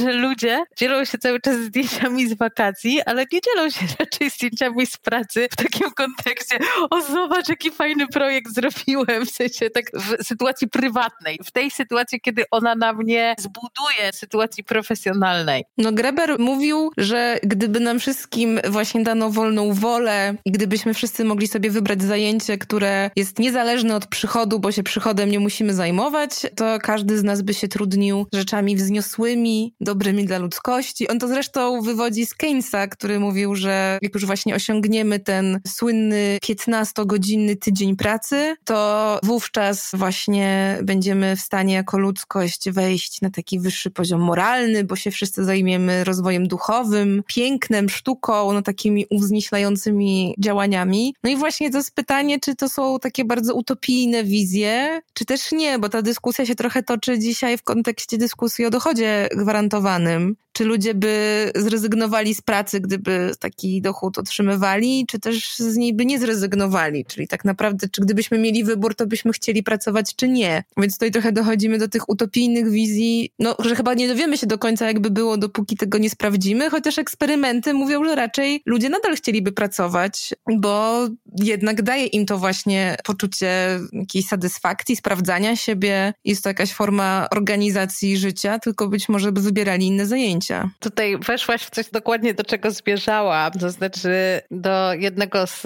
Że ludzie dzielą się cały czas zdjęciami z wakacji, ale nie dzielą się [LAUGHS] raczej zdjęciami z pracy w takim kontekście, o zobacz jaki fajny projekt zrobiłem, w sensie tak w sytuacji prywatnej. W tej sytuacji, kiedy ona na mnie zbuduje sytuacji profesjonalnej. No Greber mówił, że gdyby nam wszystkim właśnie dano wolną wolę i gdybyśmy wszyscy mogli sobie wybrać zajęcie, które jest niezależne od przychodu, bo się przychodem nie musimy zajmować, to każdy z nas by się trudnił rzeczami wzniosłymi, dobrymi dla ludzkości. On to zresztą wywodzi z Keynesa, który mówił, że jak już właśnie osiągniemy ten słynny 15-godzinny tydzień pracy, to wówczas właśnie będziemy w stanie jako ludzkość wejść na taki wyższy poziom moralny, bo się wszyscy zajmiemy rozwojem duchowym, pięknem, sztuką, no takimi uwznieślającymi działaniami. No i właśnie to jest pytanie, czy to są takie bardzo utopijne wizje, czy też nie, bo ta dyskusja się trochę toczy dzisiaj w kontekście dyskusji o dochodzie gwarantowanym. Czy ludzie by zrezygnowali z pracy, gdyby taki dochód otrzymywali, czy też z niej by nie zrezygnowali? Czyli tak naprawdę, czy gdybyśmy mieli wybór, to byśmy chcieli pracować, czy nie? Więc tutaj trochę dochodzimy do tych utopijnych wizji, no, że chyba nie dowiemy się do końca, jakby było, dopóki tego nie sprawdzimy, chociaż eksperymenty mówią, że raczej ludzie nadal chcieliby pracować, bo jednak daje im to właśnie poczucie jakiejś satysfakcji, sprawdzania siebie. Jest to jakaś forma organizacji życia, tylko być może by wybierali inne zajęcia. Tutaj weszłaś w coś dokładnie, do czego zmierzałam, to znaczy do jednego z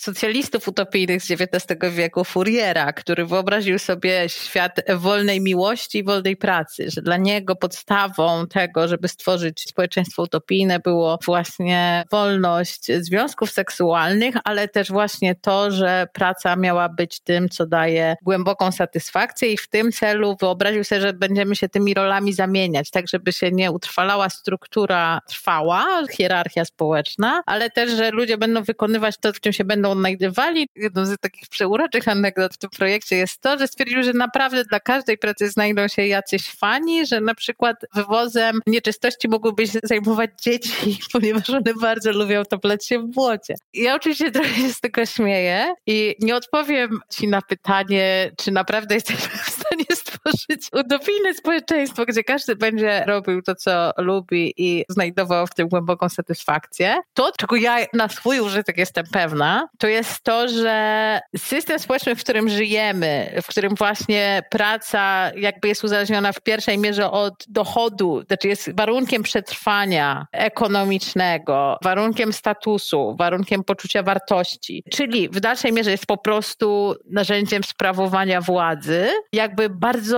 socjalistów utopijnych z XIX wieku, Fouriera, który wyobraził sobie świat wolnej miłości i wolnej pracy, że dla niego podstawą tego, żeby stworzyć społeczeństwo utopijne było właśnie wolność związków seksualnych, ale też właśnie to, że praca miała być tym, co daje głęboką satysfakcję i w tym celu wyobraził sobie, że będziemy się tymi rolami zamieniać, tak żeby się nie utrwalała struktura trwała, hierarchia społeczna, ale też, że ludzie będą wykonywać to, w czym się będą odnajdywali. Jedną z takich przeuroczych anegdot w tym projekcie jest to, że stwierdził, że naprawdę dla każdej pracy znajdą się jacyś fani, że na przykład wywozem nieczystości mogłyby się zajmować dzieci, [LAUGHS] ponieważ one bardzo lubią topleć się w błocie. Ja oczywiście trochę się z tego śmieję i nie odpowiem ci na pytanie, czy naprawdę [LAUGHS] jesteśmy w stanie stworzyć utopijne społeczeństwo, gdzie każdy będzie robił to, co lubi i znajdował w tym głęboką satysfakcję. To, czego ja na swój użytek jestem pewna, to jest to, że system społeczny, w którym żyjemy, w którym właśnie praca jakby jest uzależniona w pierwszej mierze od dochodu, znaczy jest warunkiem przetrwania ekonomicznego, warunkiem statusu, warunkiem poczucia wartości, czyli w dalszej mierze jest po prostu narzędziem sprawowania władzy, jakby bardzo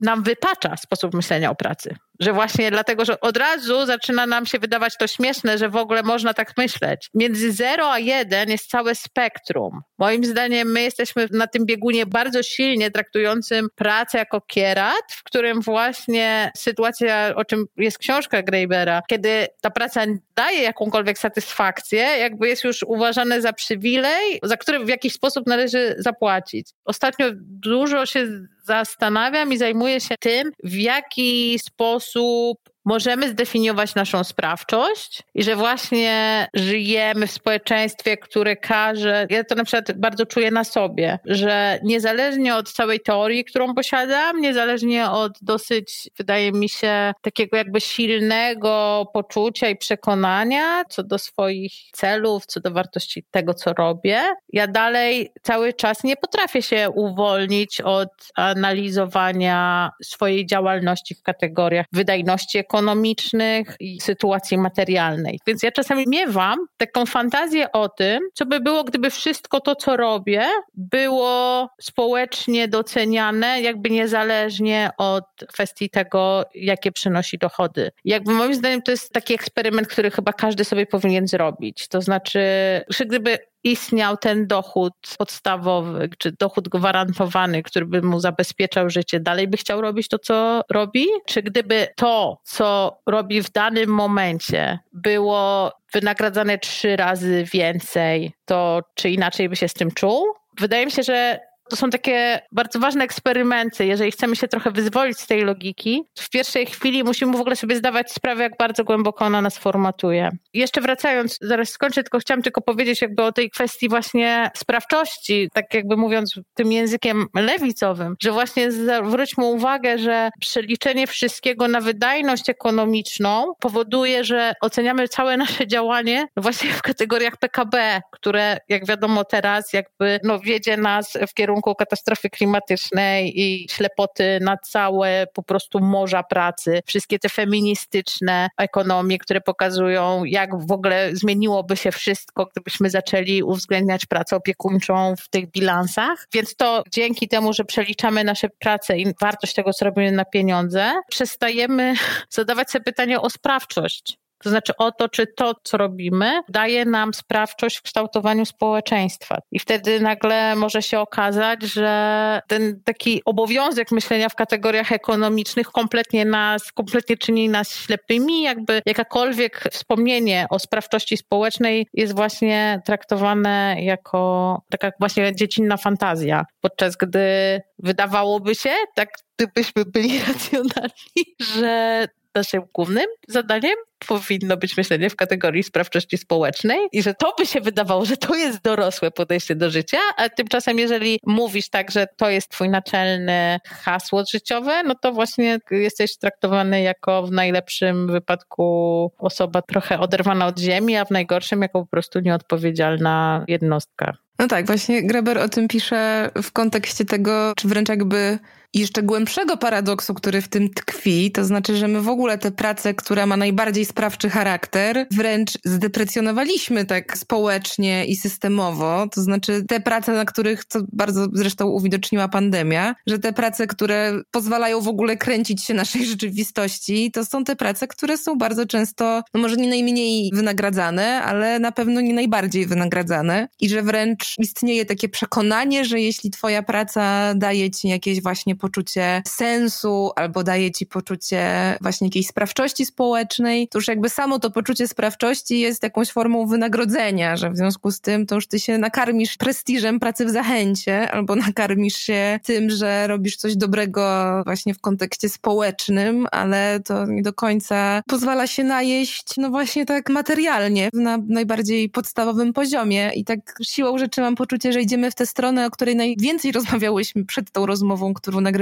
nam wytacza sposób myślenia o pracy. Że właśnie dlatego, że od razu zaczyna nam się wydawać to śmieszne, że w ogóle można tak myśleć. Między 0 a 1 jest całe spektrum. Moim zdaniem my jesteśmy na tym biegunie bardzo silnie traktującym pracę jako kierat, w którym właśnie sytuacja, o czym jest książka Greibera, kiedy ta praca daje jakąkolwiek satysfakcję, jakby jest już uważane za przywilej, za który w jakiś sposób należy zapłacić. Ostatnio dużo się zastanawiam i zajmuję się tym, w jaki sposób Soup. Możemy zdefiniować naszą sprawczość i że właśnie żyjemy w społeczeństwie, które każe, ja to na przykład bardzo czuję na sobie, że niezależnie od całej teorii, którą posiadam, niezależnie od dosyć, wydaje mi się, takiego jakby silnego poczucia i przekonania co do swoich celów, co do wartości tego, co robię, ja dalej cały czas nie potrafię się uwolnić od analizowania swojej działalności w kategoriach wydajności ekonomicznej, ekonomicznych i sytuacji materialnej. Więc ja czasami miewam taką fantazję o tym, co by było, gdyby wszystko to, co robię, było społecznie doceniane, jakby niezależnie od kwestii tego, jakie przynosi dochody. Jakby moim zdaniem to jest taki eksperyment, który chyba każdy sobie powinien zrobić. To znaczy, że gdyby istniał ten dochód podstawowy, czy dochód gwarantowany, który by mu zabezpieczał życie, dalej by chciał robić to, co robi? Czy gdyby to, co robi w danym momencie, było wynagradzane trzy razy więcej, to czy inaczej by się z tym czuł? Wydaje mi się, że to są takie bardzo ważne eksperymenty. Jeżeli chcemy się trochę wyzwolić z tej logiki, w pierwszej chwili musimy w ogóle sobie zdawać sprawę, jak bardzo głęboko ona nas formatuje. Jeszcze wracając, zaraz skończę, tylko chciałam tylko powiedzieć jakby o tej kwestii właśnie sprawczości, tak jakby mówiąc tym językiem lewicowym, że właśnie zwróćmy uwagę, że przeliczenie wszystkiego na wydajność ekonomiczną powoduje, że oceniamy całe nasze działanie właśnie w kategoriach PKB, które jak wiadomo teraz jakby no, wiedzie nas w kierunku kierunku katastrofy klimatycznej i ślepoty na całe po prostu morza pracy. Wszystkie te feministyczne ekonomie, które pokazują, jak w ogóle zmieniłoby się wszystko, gdybyśmy zaczęli uwzględniać pracę opiekuńczą w tych bilansach. Więc to dzięki temu, że przeliczamy nasze prace i wartość tego, co robimy na pieniądze, przestajemy [LAUGHS] zadawać sobie pytanie o sprawczość. To znaczy o to, czy to, co robimy, daje nam sprawczość w kształtowaniu społeczeństwa. I wtedy nagle może się okazać, że ten taki obowiązek myślenia w kategoriach ekonomicznych kompletnie nas, kompletnie czyni nas ślepymi, jakby jakakolwiek wspomnienie o sprawczości społecznej jest właśnie traktowane jako taka właśnie dziecinna fantazja, podczas gdy wydawałoby się, tak gdybyśmy byli [LAUGHS] racjonalni, że naszym głównym zadaniem powinno być myślenie w kategorii sprawczości społecznej i że to by się wydawało, że to jest dorosłe podejście do życia, a tymczasem jeżeli mówisz tak, że to jest twój naczelne hasło życiowe, no to właśnie jesteś traktowany jako w najlepszym wypadku osoba trochę oderwana od ziemi, a w najgorszym jako po prostu nieodpowiedzialna jednostka. No tak, właśnie Greber o tym pisze w kontekście tego, czy wręcz jakby jeszcze głębszego paradoksu, który w tym tkwi, to znaczy, że my w ogóle tę pracę, która ma najbardziej sprawczy charakter, wręcz zdeprecjonowaliśmy tak społecznie i systemowo. To znaczy te prace, na których, co bardzo zresztą uwidoczniła pandemia, że te prace, które pozwalają w ogóle kręcić się naszej [LAUGHS] rzeczywistości, to są te prace, które są bardzo często, no może nie najmniej wynagradzane, ale na pewno nie najbardziej wynagradzane i że wręcz istnieje takie przekonanie, że jeśli twoja praca daje ci jakieś właśnie poczucie sensu albo daje ci poczucie właśnie jakiejś sprawczości społecznej, to już jakby samo to poczucie sprawczości jest jakąś formą wynagrodzenia, że w związku z tym to już ty się nakarmisz prestiżem pracy w zachęcie albo [LAUGHS] nakarmisz się tym, że robisz coś dobrego właśnie w kontekście społecznym, ale to nie do końca pozwala się najeść, no właśnie tak materialnie, na najbardziej podstawowym poziomie. I tak siłą rzeczy mam poczucie, że idziemy w tę stronę, o której najwięcej [LAUGHS] rozmawiałyśmy przed tą rozmową, którą nagrywamy,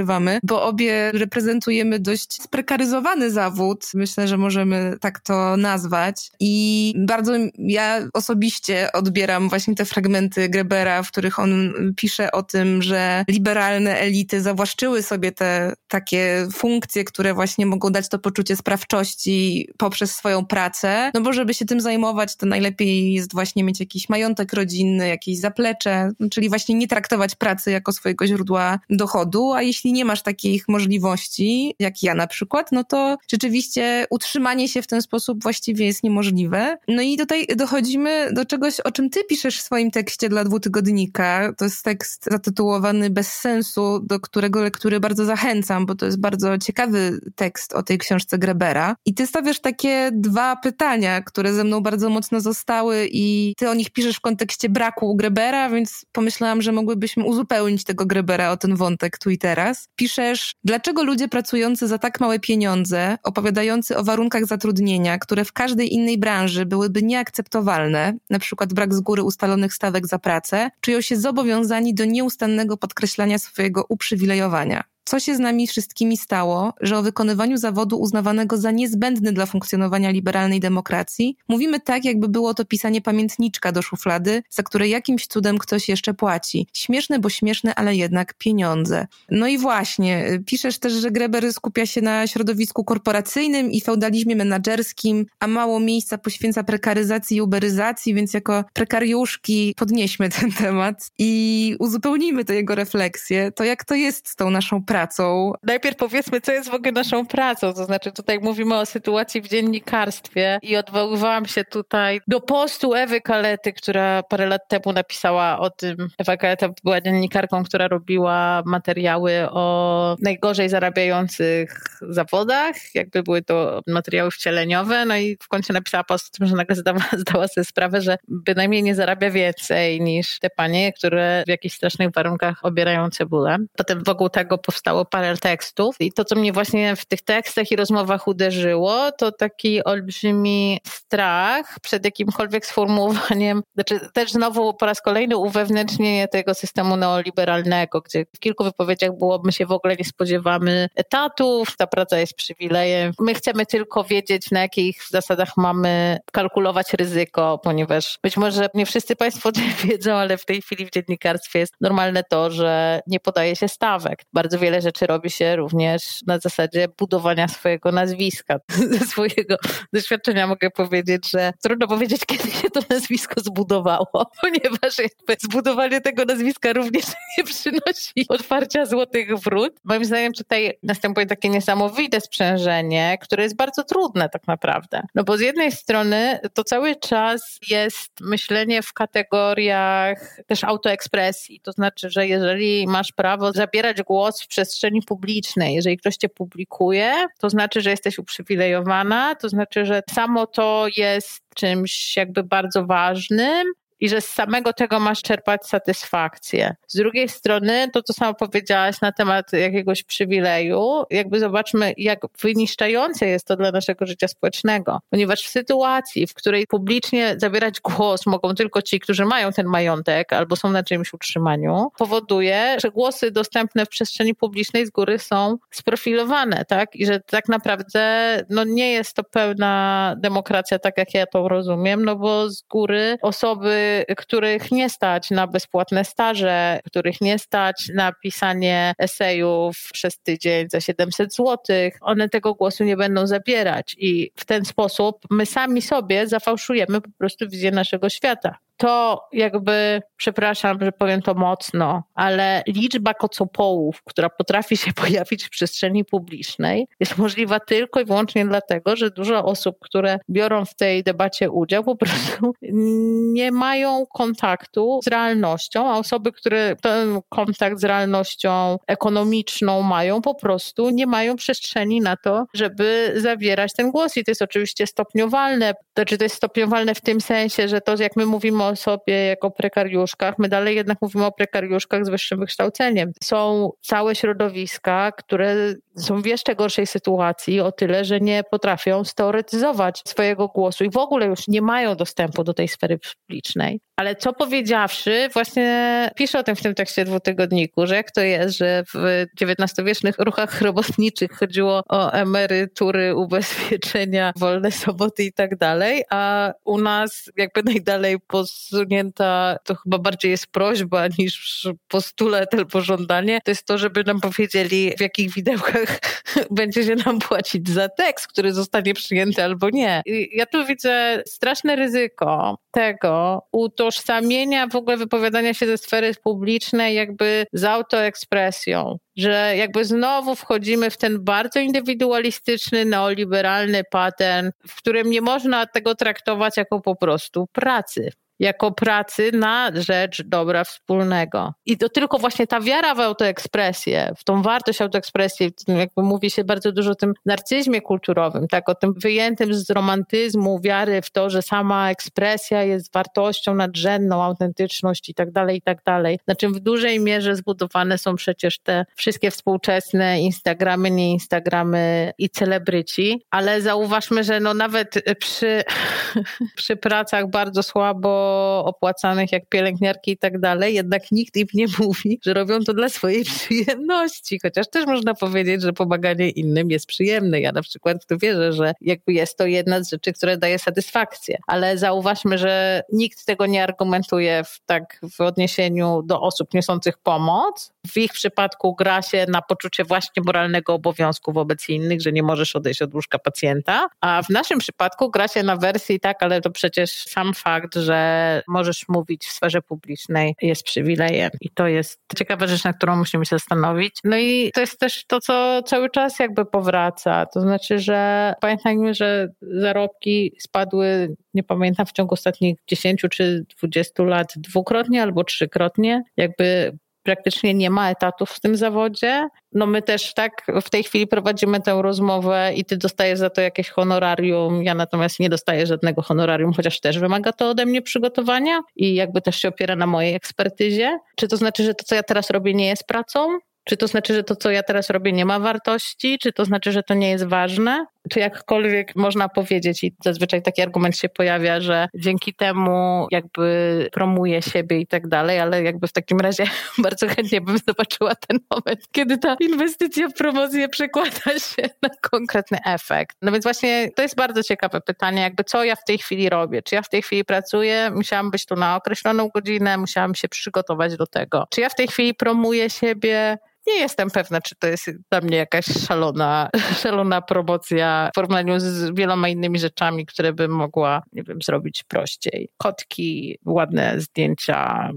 bo obie reprezentujemy dość sprekaryzowany zawód. Myślę, że możemy tak to nazwać. I bardzo ja osobiście odbieram właśnie te fragmenty Grebera, w których on pisze o tym, że liberalne elity zawłaszczyły sobie te takie funkcje, które właśnie mogą dać to poczucie sprawczości poprzez swoją pracę. No bo żeby się tym zajmować, to najlepiej jest właśnie mieć jakiś majątek rodzinny, jakieś zaplecze, czyli właśnie nie traktować pracy jako swojego źródła dochodu, a jeśli nie masz takich możliwości, jak ja na przykład, no to rzeczywiście utrzymanie się w ten sposób właściwie jest niemożliwe. No i tutaj dochodzimy do czegoś, o czym ty piszesz w swoim tekście dla dwutygodnika. To jest tekst zatytułowany Bez sensu, do którego lektury bardzo zachęcam, bo to jest bardzo ciekawy tekst o tej książce Grebera. I ty stawiasz takie dwa pytania, które ze mną bardzo mocno zostały i ty o nich piszesz w kontekście braku Grebera, więc pomyślałam, że mogłybyśmy uzupełnić tego Grebera o ten wątek i teraz piszesz, dlaczego ludzie pracujący za tak małe pieniądze, opowiadający o warunkach zatrudnienia, które w każdej innej branży byłyby nieakceptowalne, na przykład brak z góry ustalonych stawek za pracę, czują się zobowiązani do nieustannego podkreślania swojego uprzywilejowania. Co się z nami wszystkimi stało, że o wykonywaniu zawodu uznawanego za niezbędny dla funkcjonowania liberalnej demokracji mówimy tak, jakby było to pisanie pamiętniczka do szuflady, za które jakimś cudem ktoś jeszcze płaci. Śmieszne, bo śmieszne, ale jednak pieniądze. No i właśnie, piszesz też, że Greber skupia się na środowisku korporacyjnym i feudalizmie menadżerskim, a mało miejsca poświęca prekaryzacji i uberyzacji, więc jako prekariuszki podnieśmy [LAUGHS] ten temat i uzupełnijmy tę jego refleksję. To jak to jest z tą naszą pracą? Najpierw powiedzmy, co jest w ogóle naszą pracą. To znaczy, tutaj mówimy o sytuacji w dziennikarstwie i odwoływałam się tutaj do postu Ewy Kalety, która parę lat temu napisała o tym. Ewa Kaleta była dziennikarką, która robiła materiały o najgorzej zarabiających zawodach. Jakby były to materiały wcieleniowe. No i w końcu napisała post o tym, że nagle zdała, [LAUGHS] zdała sobie sprawę, że bynajmniej nie zarabia więcej niż te panie, które w jakichś strasznych warunkach obierają cebulę. Potem wokół tego powstało parę tekstów i to, co mnie właśnie w tych tekstach i rozmowach uderzyło, to taki olbrzymi strach przed jakimkolwiek sformułowaniem, znaczy też znowu po raz kolejny uwewnętrznienie tego systemu neoliberalnego, gdzie w kilku wypowiedziach było, my się w ogóle nie spodziewamy etatów, ta praca jest przywilejem, my chcemy tylko wiedzieć, na jakich zasadach mamy kalkulować ryzyko, ponieważ być może nie wszyscy Państwo wiedzą, ale w tej chwili w dziennikarstwie jest normalne to, że nie podaje się stawek. Bardzo wiele rzeczy robi się również na zasadzie budowania swojego nazwiska. [LAUGHS] Ze swojego doświadczenia mogę powiedzieć, że trudno powiedzieć, kiedy się to nazwisko zbudowało, [LAUGHS] ponieważ zbudowanie tego nazwiska również [LAUGHS] nie przynosi otwarcia złotych wrót. Moim zdaniem tutaj następuje takie niesamowite sprzężenie, które jest bardzo trudne tak naprawdę. No bo z jednej strony to cały czas jest myślenie w kategoriach też autoekspresji. To znaczy, że jeżeli masz prawo zabierać głos w przestrzeni publicznej, jeżeli ktoś cię publikuje, to znaczy, że jesteś uprzywilejowana, to znaczy, że samo to jest czymś jakby bardzo ważnym, i że z samego tego masz czerpać satysfakcję. Z drugiej strony, to co samo powiedziałaś na temat jakiegoś przywileju, jakby zobaczmy, jak wyniszczające jest to dla naszego życia społecznego, ponieważ w sytuacji, w której publicznie zabierać głos mogą tylko ci, którzy mają ten majątek albo są na czymś utrzymaniu, powoduje, że głosy dostępne w przestrzeni publicznej z góry są sprofilowane, tak? I że tak naprawdę no, nie jest to pełna demokracja, tak jak ja to rozumiem, no bo z góry osoby których nie stać na bezpłatne staże, których nie stać na pisanie esejów przez tydzień za 700 zł, one tego głosu nie będą zabierać i w ten sposób my sami sobie zafałszujemy po prostu wizję naszego świata to jakby, przepraszam, że powiem to mocno, ale liczba kocopołów, która potrafi się [LAUGHS] pojawić w przestrzeni publicznej, jest możliwa tylko i wyłącznie dlatego, że dużo osób, które biorą w tej debacie udział, po prostu [LAUGHS] nie mają kontaktu z realnością, a osoby, które ten kontakt z realnością ekonomiczną mają, po prostu nie mają przestrzeni na to, żeby zawierać ten głos. I to jest oczywiście stopniowalne. Znaczy, to jest stopniowalne w tym sensie, że to, jak my mówimy o sobie jako prekariuszkach, my dalej jednak mówimy o prekariuszkach z wyższym wykształceniem. Są całe środowiska, które są w jeszcze gorszej sytuacji o tyle, że nie potrafią steoretyzować swojego głosu i w ogóle już nie mają dostępu do tej sfery publicznej. Ale co powiedziawszy, właśnie piszę o tym w tym tekście dwutygodniku, że jak to jest, że w XIX-wiecznych ruchach robotniczych chodziło o emerytury, ubezpieczenia, wolne soboty i tak dalej, a u nas jakby najdalej posunięta, to chyba bardziej jest prośba niż postulat albo żądanie, to jest to, żeby nam powiedzieli, w jakich widełkach [LAUGHS] będzie się nam płacić za tekst, który zostanie przyjęty albo nie. I ja tu widzę straszne ryzyko tego utożsamienia w ogóle wypowiadania się ze sfery publicznej jakby z autoekspresją że jakby znowu wchodzimy w ten bardzo indywidualistyczny, neoliberalny pattern, w którym nie można tego traktować jako po prostu pracy jako pracy na rzecz dobra wspólnego. I to tylko właśnie ta wiara w autoekspresję, w tą wartość autoekspresji, jakby mówi się bardzo dużo o tym narcyzmie kulturowym, tak, o tym wyjętym z romantyzmu, wiary w to, że sama ekspresja jest wartością nadrzędną, autentyczność i tak dalej, i tak dalej. Na czym w dużej mierze zbudowane są przecież te wszystkie współczesne Instagramy, nie Instagramy i celebryci, ale zauważmy, że no nawet przy, [LAUGHS] przy pracach bardzo słabo opłacanych jak pielęgniarki i tak dalej, jednak nikt im nie mówi, że robią to dla swojej przyjemności, chociaż też można powiedzieć, że pomaganie innym jest przyjemne. Ja na przykład w to wierzę, że jakby jest to jedna z rzeczy, które daje satysfakcję, ale zauważmy, że nikt tego nie argumentuje w tak w odniesieniu do osób niosących pomoc. W ich przypadku gra się na poczucie właśnie moralnego obowiązku wobec innych, że nie możesz odejść od łóżka pacjenta, a w naszym przypadku gra się na wersji tak, ale to przecież sam fakt, że możesz mówić w sferze publicznej jest przywilejem i to jest ciekawa rzecz, na którą musimy się zastanowić. No i to jest też to, co cały czas jakby powraca, to znaczy, że pamiętajmy, że zarobki spadły, nie pamiętam, w ciągu ostatnich 10 czy 20 lat dwukrotnie albo trzykrotnie. Jakby praktycznie nie ma etatów w tym zawodzie. No my też tak w tej chwili prowadzimy tę rozmowę i ty dostajesz za to jakieś honorarium, ja natomiast nie dostaję żadnego honorarium, chociaż też wymaga to ode mnie przygotowania i jakby też się opiera na mojej ekspertyzie. Czy to znaczy, że to, co ja teraz robię, nie jest pracą? Czy to znaczy, że to, co ja teraz robię, nie ma wartości? Czy to znaczy, że to nie jest ważne? Czy jakkolwiek można powiedzieć, i zazwyczaj taki argument się pojawia, że dzięki temu jakby promuje siebie i tak dalej, ale jakby w takim razie [LAUGHS] bardzo chętnie bym zobaczyła ten moment, kiedy ta inwestycja w promocję przekłada się na konkretny efekt. No więc właśnie to jest bardzo ciekawe pytanie, jakby co ja w tej chwili robię? Czy ja w tej chwili pracuję? Musiałam być tu na określoną godzinę, musiałam się przygotować do tego. Czy ja w tej chwili promuję siebie? Nie jestem pewna, czy to jest dla mnie jakaś szalona, [LAUGHS] szalona promocja w porównaniu z wieloma innymi rzeczami, które bym mogła, nie wiem, zrobić prościej. Kotki, ładne zdjęcia,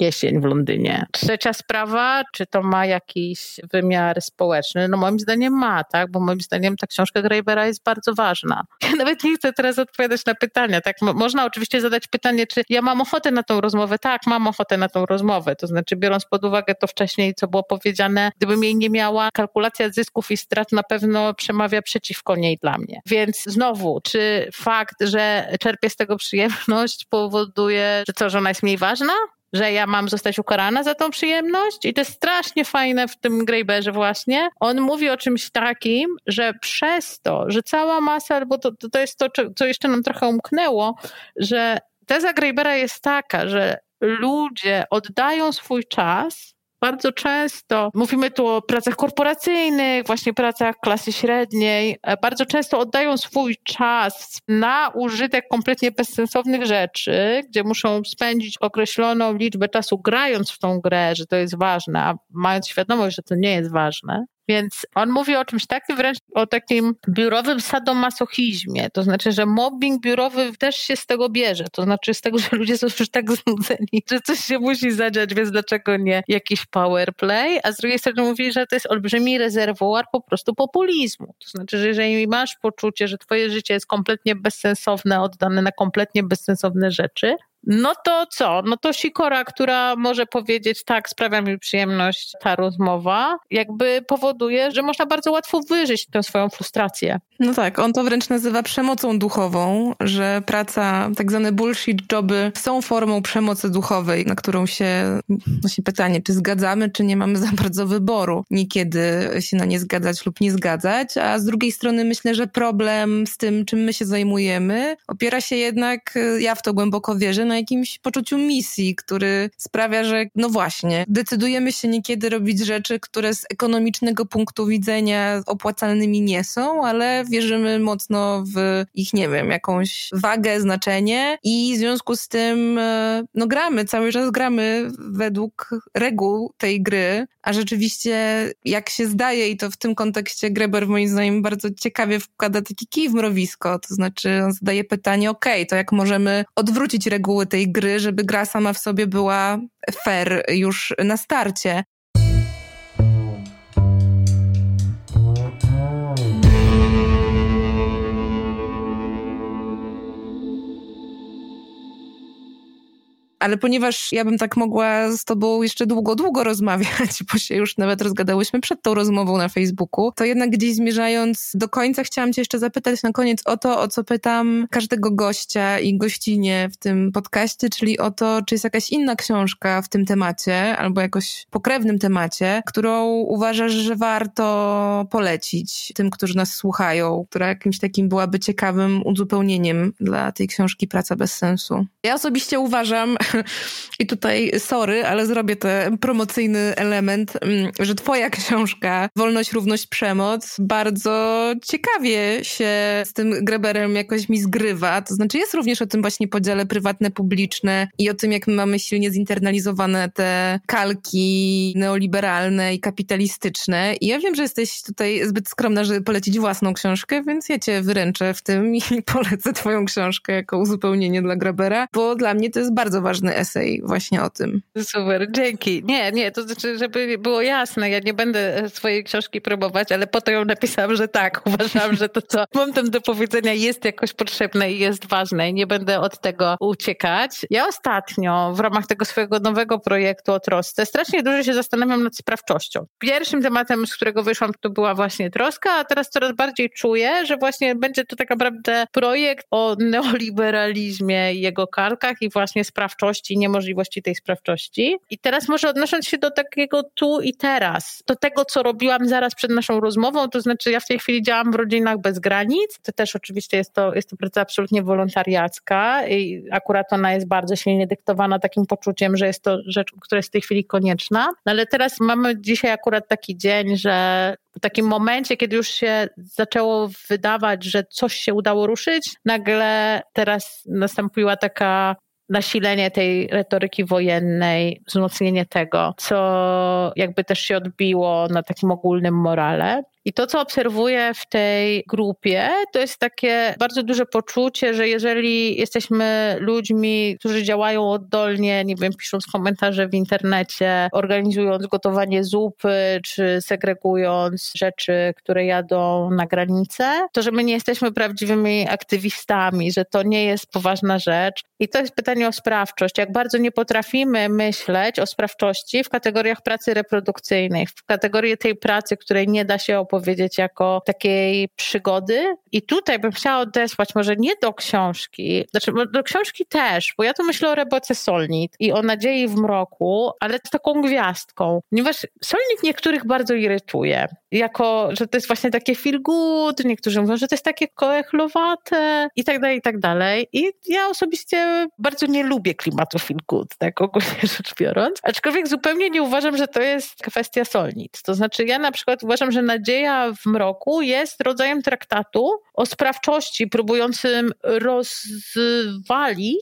jesień w Londynie. Trzecia sprawa, czy to ma jakiś wymiar społeczny? No moim zdaniem ma, tak? Bo moim zdaniem ta książka Greibera jest bardzo ważna. [LAUGHS] Ja nawet nie chcę teraz odpowiadać na pytania, tak? Można oczywiście zadać pytanie, czy ja mam ochotę na tą rozmowę? Tak, mam ochotę na tą rozmowę. To znaczy, biorąc pod uwagę to wcześniej, co było powiedziane, gdybym jej nie miała, kalkulacja zysków i strat na pewno przemawia przeciwko niej dla mnie. Więc znowu, czy fakt, że czerpię z tego przyjemność powoduje, że co, że ona jest mniej ważna? Że ja mam zostać ukarana za tą przyjemność i to jest strasznie fajne w tym Greyberze właśnie. On mówi o czymś takim, że przez to, że cała masa, bo to, to jest to, co jeszcze nam trochę umknęło, że teza Greybera jest taka, że ludzie oddają swój czas bardzo często, mówimy tu o pracach korporacyjnych, właśnie pracach klasy średniej, e, bardzo często oddają swój czas na użytek kompletnie bezsensownych rzeczy, gdzie muszą spędzić określoną liczbę czasu grając w tą grę, że to jest ważne, a mając świadomość, że to nie jest ważne. Więc on mówi o czymś takim, wręcz o takim biurowym sadomasochizmie. To znaczy, że mobbing biurowy też się z tego bierze. To znaczy z tego, że ludzie są już tak znudzeni, że coś się musi zadziać, więc dlaczego nie jakiś power play? A z drugiej strony mówi, że to jest olbrzymi rezerwuar po prostu populizmu. To znaczy, że jeżeli masz poczucie, że twoje życie jest kompletnie bezsensowne, oddane na kompletnie bezsensowne rzeczy, no to co? No to Sikora, która może powiedzieć, tak, sprawia mi przyjemność ta rozmowa, jakby powoduje, że można bardzo łatwo wyżyć tę swoją frustrację. No tak, on to wręcz nazywa przemocą duchową, że praca, tak zwane bullshit joby są formą przemocy duchowej, na którą się, właśnie pytanie, czy zgadzamy, czy nie mamy za bardzo wyboru. Niekiedy się na nie zgadzać lub nie zgadzać, a z drugiej strony myślę, że problem z tym, czym my się zajmujemy, opiera się jednak, ja w to głęboko wierzę, na jakimś poczuciu misji, który sprawia, że no właśnie, decydujemy się niekiedy robić rzeczy, które z ekonomicznego punktu widzenia opłacalnymi nie są, ale wierzymy mocno w ich, nie wiem, jakąś wagę, znaczenie i w związku z tym e, no gramy, cały czas gramy według reguł tej gry, a rzeczywiście jak się zdaje i to w tym kontekście Greber moim zdaniem bardzo ciekawie wkłada taki kij w mrowisko, to znaczy on zadaje pytanie, ok, to jak możemy odwrócić reguły tej gry, żeby gra sama w sobie była fair już na starcie. Ale ponieważ ja bym tak mogła z tobą jeszcze długo, długo rozmawiać, [LAUGHS] bo się już nawet rozgadałyśmy przed tą rozmową na Facebooku, to jednak gdzieś zmierzając do końca chciałam cię jeszcze zapytać na koniec o to, o co pytam każdego gościa i gościnie w tym podcaście, czyli o to, czy jest jakaś inna książka w tym temacie, albo jakoś pokrewnym temacie, którą uważasz, że warto polecić tym, którzy nas słuchają, która jakimś takim byłaby ciekawym uzupełnieniem dla tej książki Praca bez sensu. Ja osobiście uważam, i tutaj sorry, ale zrobię ten promocyjny element, mm, że twoja książka Wolność, Równość, Przemoc bardzo ciekawie się z tym Greberem jakoś mi zgrywa. To znaczy jest również o tym właśnie podziale prywatne, publiczne i o tym, jak my mamy silnie zinternalizowane te kalki neoliberalne i kapitalistyczne. I ja wiem, że jesteś tutaj zbyt skromna, żeby polecić własną książkę, więc ja cię wyręczę w tym i [LAUGHS] polecę twoją książkę jako uzupełnienie dla Grabera, bo dla mnie to jest bardzo ważny esej właśnie o tym. Super, dzięki. Nie, nie, to znaczy, żeby było jasne, ja nie będę swojej książki próbować, ale po to ją napisałam, że tak, [LAUGHS] uważam, że to, co mam tam do powiedzenia jest jakoś potrzebne i jest ważne i nie będę od tego uciekać. Ja ostatnio w ramach tego swojego nowego projektu o trosce strasznie dużo się zastanawiam nad sprawczością. Pierwszym tematem, z którego wyszłam, to była właśnie troska, a teraz coraz bardziej czuję, że właśnie będzie to tak naprawdę projekt o neoliberalizmie i jego kalkach i właśnie sprawczości, niemożliwości tej sprawczości. I teraz może odnosząc się do takiego tu i teraz, do tego, co robiłam zaraz przed naszą rozmową, to znaczy ja w tej chwili działam w rodzinach bez granic, to też oczywiście jest to, jest to praca absolutnie wolontariacka i akurat ona jest bardzo silnie dyktowana takim poczuciem, że jest to rzecz, która jest w tej chwili konieczna, no ale teraz mamy dzisiaj akurat taki dzień, że w takim momencie, kiedy już się zaczęło wydawać, że coś się udało ruszyć, nagle teraz nastąpiła taka nasilenie tej retoryki wojennej, wzmocnienie tego, co jakby też się odbiło na takim ogólnym morale. I to, co obserwuję w tej grupie, to jest takie bardzo duże poczucie, że jeżeli jesteśmy ludźmi, którzy działają oddolnie, nie wiem, pisząc komentarze w internecie, organizując gotowanie zupy, czy segregując rzeczy, które jadą na granicę, to że my nie jesteśmy prawdziwymi aktywistami, że to nie jest poważna rzecz. I to jest pytanie o sprawczość. Jak bardzo nie potrafimy myśleć o sprawczości w kategoriach pracy reprodukcyjnej, w kategorii tej pracy, której nie da się opowiedzieć jako takiej przygody. I tutaj bym chciała odesłać może nie do książki, znaczy do książki też, bo ja tu myślę o Reboce Solnit i o Nadziei w mroku, ale z taką gwiazdką, ponieważ Solnit niektórych bardzo irytuje, jako, że to jest właśnie takie feel good, niektórzy mówią, że to jest takie koechlowate i tak dalej, i tak dalej. I ja osobiście bardzo nie lubię klimatu feel good, tak ogólnie rzecz biorąc, aczkolwiek zupełnie nie uważam, że to jest kwestia Solnit. To znaczy ja na przykład uważam, że Nadzieja W mroku jest rodzajem traktatu o sprawczości, próbującym rozwalić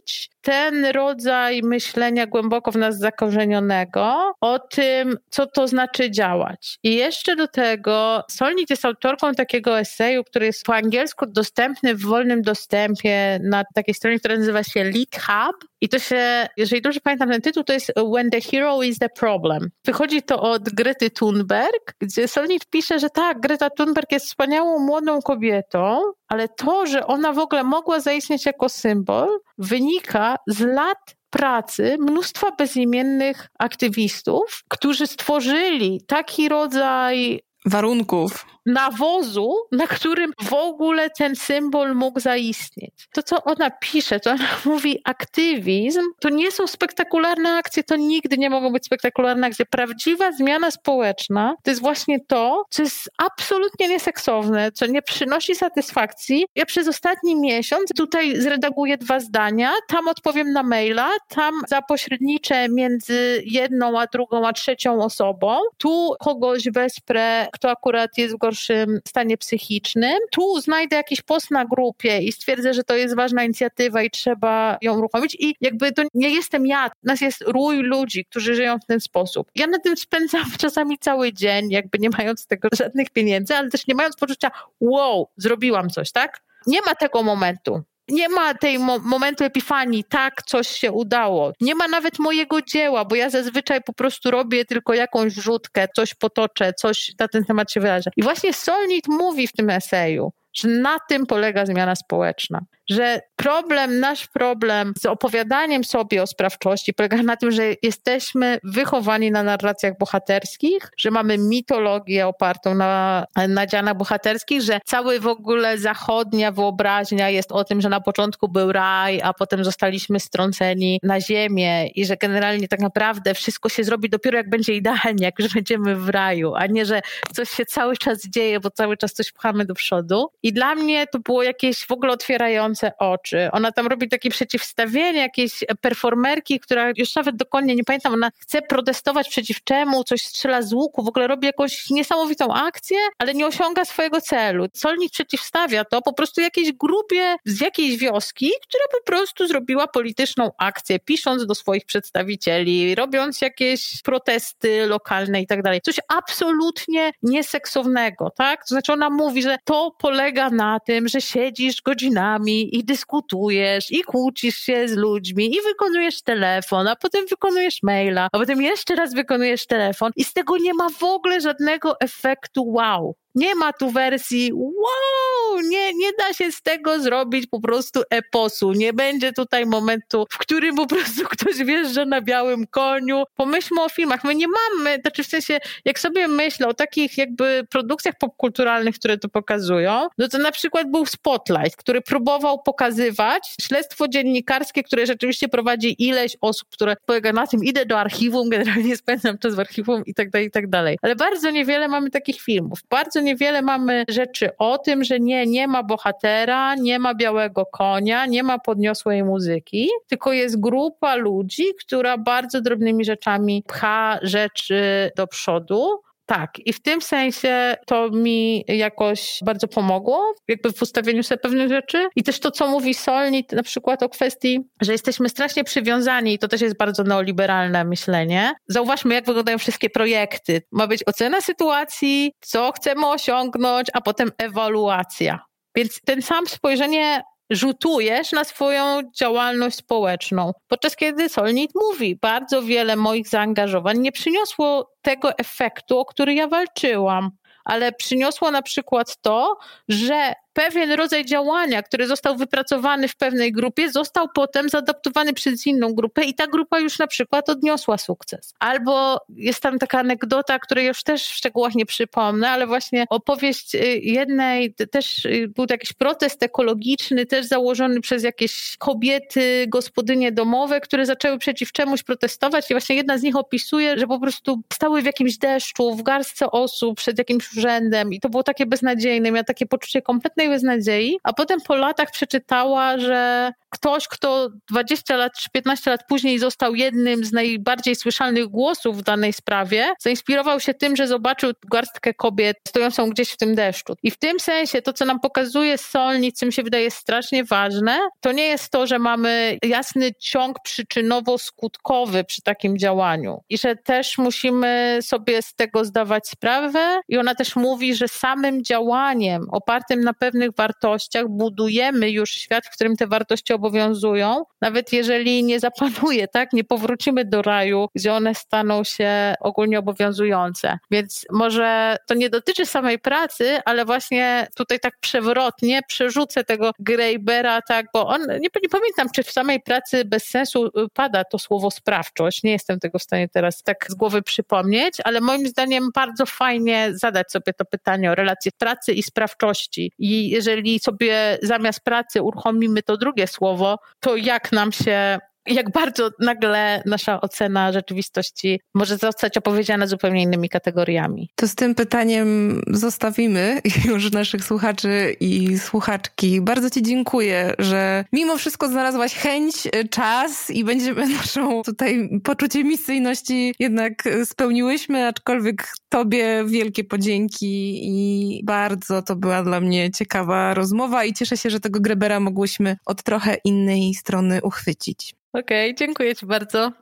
ten rodzaj myślenia głęboko w nas zakorzenionego o tym, co to znaczy działać. I jeszcze do tego Solnit jest autorką takiego eseju, który jest po angielsku dostępny w wolnym dostępie na takiej stronie, która nazywa się Lead Hub. I to się, jeżeli dobrze pamiętam ten tytuł, to jest When the Hero is the Problem. Wychodzi to od Grety Thunberg, gdzie Solnit pisze, że tak, Greta Thunberg jest wspaniałą młodą kobietą, ale to, że ona w ogóle mogła zaistnieć jako symbol, wynika z lat pracy mnóstwa bezimiennych aktywistów, którzy stworzyli taki rodzaj warunków nawozu, na którym w ogóle ten symbol mógł zaistnieć. To, co ona pisze, to ona [LAUGHS] mówi aktywizm, to nie są spektakularne akcje, to nigdy nie mogą być spektakularne akcje. Prawdziwa zmiana społeczna to jest właśnie to, co jest absolutnie nieseksowne, co nie przynosi satysfakcji. Ja przez ostatni miesiąc tutaj zredaguję dwa zdania, tam odpowiem na maila, tam zapośredniczę między jedną a drugą a trzecią osobą, tu kogoś wesprę, kto akurat jest w gorszym gorszym stanie psychicznym. Tu znajdę jakiś post na grupie i stwierdzę, że to jest ważna inicjatywa i trzeba ją uruchomić. I jakby to nie jestem ja, nas jest rój ludzi, którzy żyją w ten sposób. Ja na tym spędzam [LAUGHS] czasami cały dzień, jakby nie mając tego żadnych pieniędzy, ale też nie mając poczucia, wow, zrobiłam coś, tak? Nie ma tego momentu nie ma tej mo momentu epifanii, tak, coś się udało. Nie ma nawet mojego dzieła, bo ja zazwyczaj po prostu robię tylko jakąś wrzutkę, coś potoczę, coś na ten temat się wyrażę. I właśnie Solnit mówi w tym eseju, że na tym polega zmiana społeczna. Że problem, nasz problem z opowiadaniem sobie o sprawczości polega na tym, że jesteśmy wychowani na narracjach bohaterskich, że mamy mitologię opartą na, na dzianach bohaterskich, że cały w ogóle zachodnia wyobraźnia jest o tym, że na początku był raj, a potem zostaliśmy strąceni na ziemię i że generalnie tak naprawdę wszystko się zrobi dopiero jak będzie idealnie, jak już będziemy w raju, a nie, że coś się cały czas dzieje, bo cały czas coś pchamy do przodu. I dla mnie to było jakieś w ogóle otwierające oczy. Ona tam robi takie przeciwstawienie jakiejś performerki, która już nawet dokładnie nie pamiętam, ona chce protestować przeciw czemu, coś strzela z łuku, w ogóle robi jakąś niesamowitą akcję, ale nie osiąga swojego celu. Solnik przeciwstawia to po prostu jakiejś grupie z jakiejś wioski, która po prostu zrobiła polityczną akcję, pisząc do swoich przedstawicieli, robiąc jakieś protesty lokalne i tak dalej. Coś absolutnie nieseksownego, tak? To znaczy ona mówi, że to polega na tym, że siedzisz godzinami i dyskutujesz i kłócisz się z ludźmi i wykonujesz telefon, a potem wykonujesz maila, a potem jeszcze raz wykonujesz telefon i z tego nie ma w ogóle żadnego efektu wow. Nie ma tu wersji wow, nie, nie da się z tego zrobić po prostu eposu. Nie będzie tutaj momentu, w którym po prostu [LAUGHS] ktoś wjeżdża na białym koniu. Pomyślmy o filmach. My nie mamy, znaczy w sensie, jak sobie myślę o takich jakby produkcjach popkulturalnych, które to pokazują, no to na przykład był Spotlight, który próbował pokazywać śledztwo dziennikarskie, które rzeczywiście prowadzi ileś osób, które polega na tym, idę do archiwum, [LAUGHS] generalnie spędzam czas w archiwum i tak dalej, i tak dalej. Ale bardzo niewiele mamy takich filmów. Bardzo niewiele mamy rzeczy o tym, że nie, nie ma bohatera, nie ma białego konia, nie ma podniosłej muzyki, tylko jest grupa ludzi, która bardzo drobnymi rzeczami pcha rzeczy do przodu. Tak, i w tym sensie to mi jakoś bardzo pomogło, jakby w ustawieniu sobie pewnych rzeczy. I też to, co mówi Solnit na przykład o kwestii, że jesteśmy strasznie przywiązani, i to też jest bardzo neoliberalne myślenie. Zauważmy, jak wyglądają wszystkie projekty. Ma być ocena sytuacji, co chcemy osiągnąć, a potem ewaluacja. Więc ten sam spojrzenie rzutujesz na swoją działalność społeczną. Podczas kiedy Solnit mówi, bardzo wiele moich zaangażowań nie przyniosło tego efektu, o który ja walczyłam, ale przyniosło na przykład to, że pewien rodzaj działania, który został wypracowany w pewnej grupie, został potem zaadaptowany przez inną grupę i ta grupa już na przykład odniosła sukces. Albo jest tam taka anegdota, której już też w szczegółach nie przypomnę, ale właśnie opowieść y, jednej, też y, był to jakiś protest ekologiczny, też założony przez jakieś kobiety, gospodynie domowe, które zaczęły przeciw czemuś protestować i właśnie jedna z nich opisuje, że po prostu stały w jakimś deszczu, w garstce osób przed jakimś urzędem i to było takie beznadziejne, miała takie poczucie kompletnej beznadziei, a potem po latach przeczytała, że ktoś, kto 20 lat czy 15 lat później został jednym z najbardziej słyszalnych głosów w danej sprawie, zainspirował się tym, że zobaczył garstkę kobiet stojącą gdzieś w tym deszczu. I w tym sensie to, co nam pokazuje Solnic, co mi się wydaje strasznie ważne, to nie jest to, że mamy jasny ciąg przyczynowo-skutkowy przy takim działaniu i że też musimy sobie z tego zdawać sprawę i ona też mówi, że samym działaniem opartym na pewnych wartościach budujemy już świat, w którym te wartości obowiązują, nawet jeżeli nie zapanuje, tak, nie powrócimy do raju, gdzie one staną się ogólnie obowiązujące. Więc może to nie dotyczy samej pracy, ale właśnie tutaj tak przewrotnie przerzucę tego Greybera, tak, bo on, nie, nie pamiętam, czy w samej pracy bez sensu y, pada to słowo sprawczość, nie jestem tego w stanie teraz tak z głowy przypomnieć, ale moim zdaniem bardzo fajnie zadać sobie to pytanie o relację pracy i sprawczości. I jeżeli sobie zamiast pracy uruchomimy to drugie słowo, to jak nam się jak bardzo nagle nasza ocena rzeczywistości może zostać opowiedziana zupełnie innymi kategoriami. To z tym pytaniem zostawimy już naszych słuchaczy i słuchaczki. Bardzo Ci dziękuję, że mimo wszystko znalazłaś chęć, czas i będziemy [LAUGHS] naszą tutaj poczucie misyjności jednak spełniłyśmy, aczkolwiek Tobie wielkie podzięki i bardzo to była dla mnie ciekawa rozmowa i cieszę się, że tego Grebera mogłyśmy od trochę innej strony uchwycić. Okej, okay, dziękuję Ci bardzo.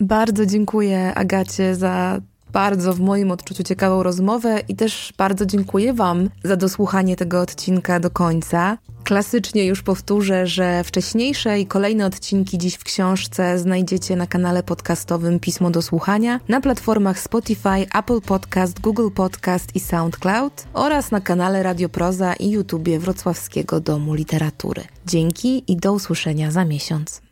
Bardzo dziękuję Agacie za bardzo w moim odczuciu ciekawą rozmowę i też bardzo dziękuję Wam za dosłuchanie tego odcinka do końca. Klasycznie już powtórzę, że wcześniejsze i kolejne odcinki dziś w książce znajdziecie na kanale podcastowym Pismo do Słuchania, na platformach Spotify, Apple Podcast, Google Podcast i SoundCloud oraz na kanale Radio Proza i YouTubie Wrocławskiego Domu Literatury. Dzięki i do usłyszenia za miesiąc.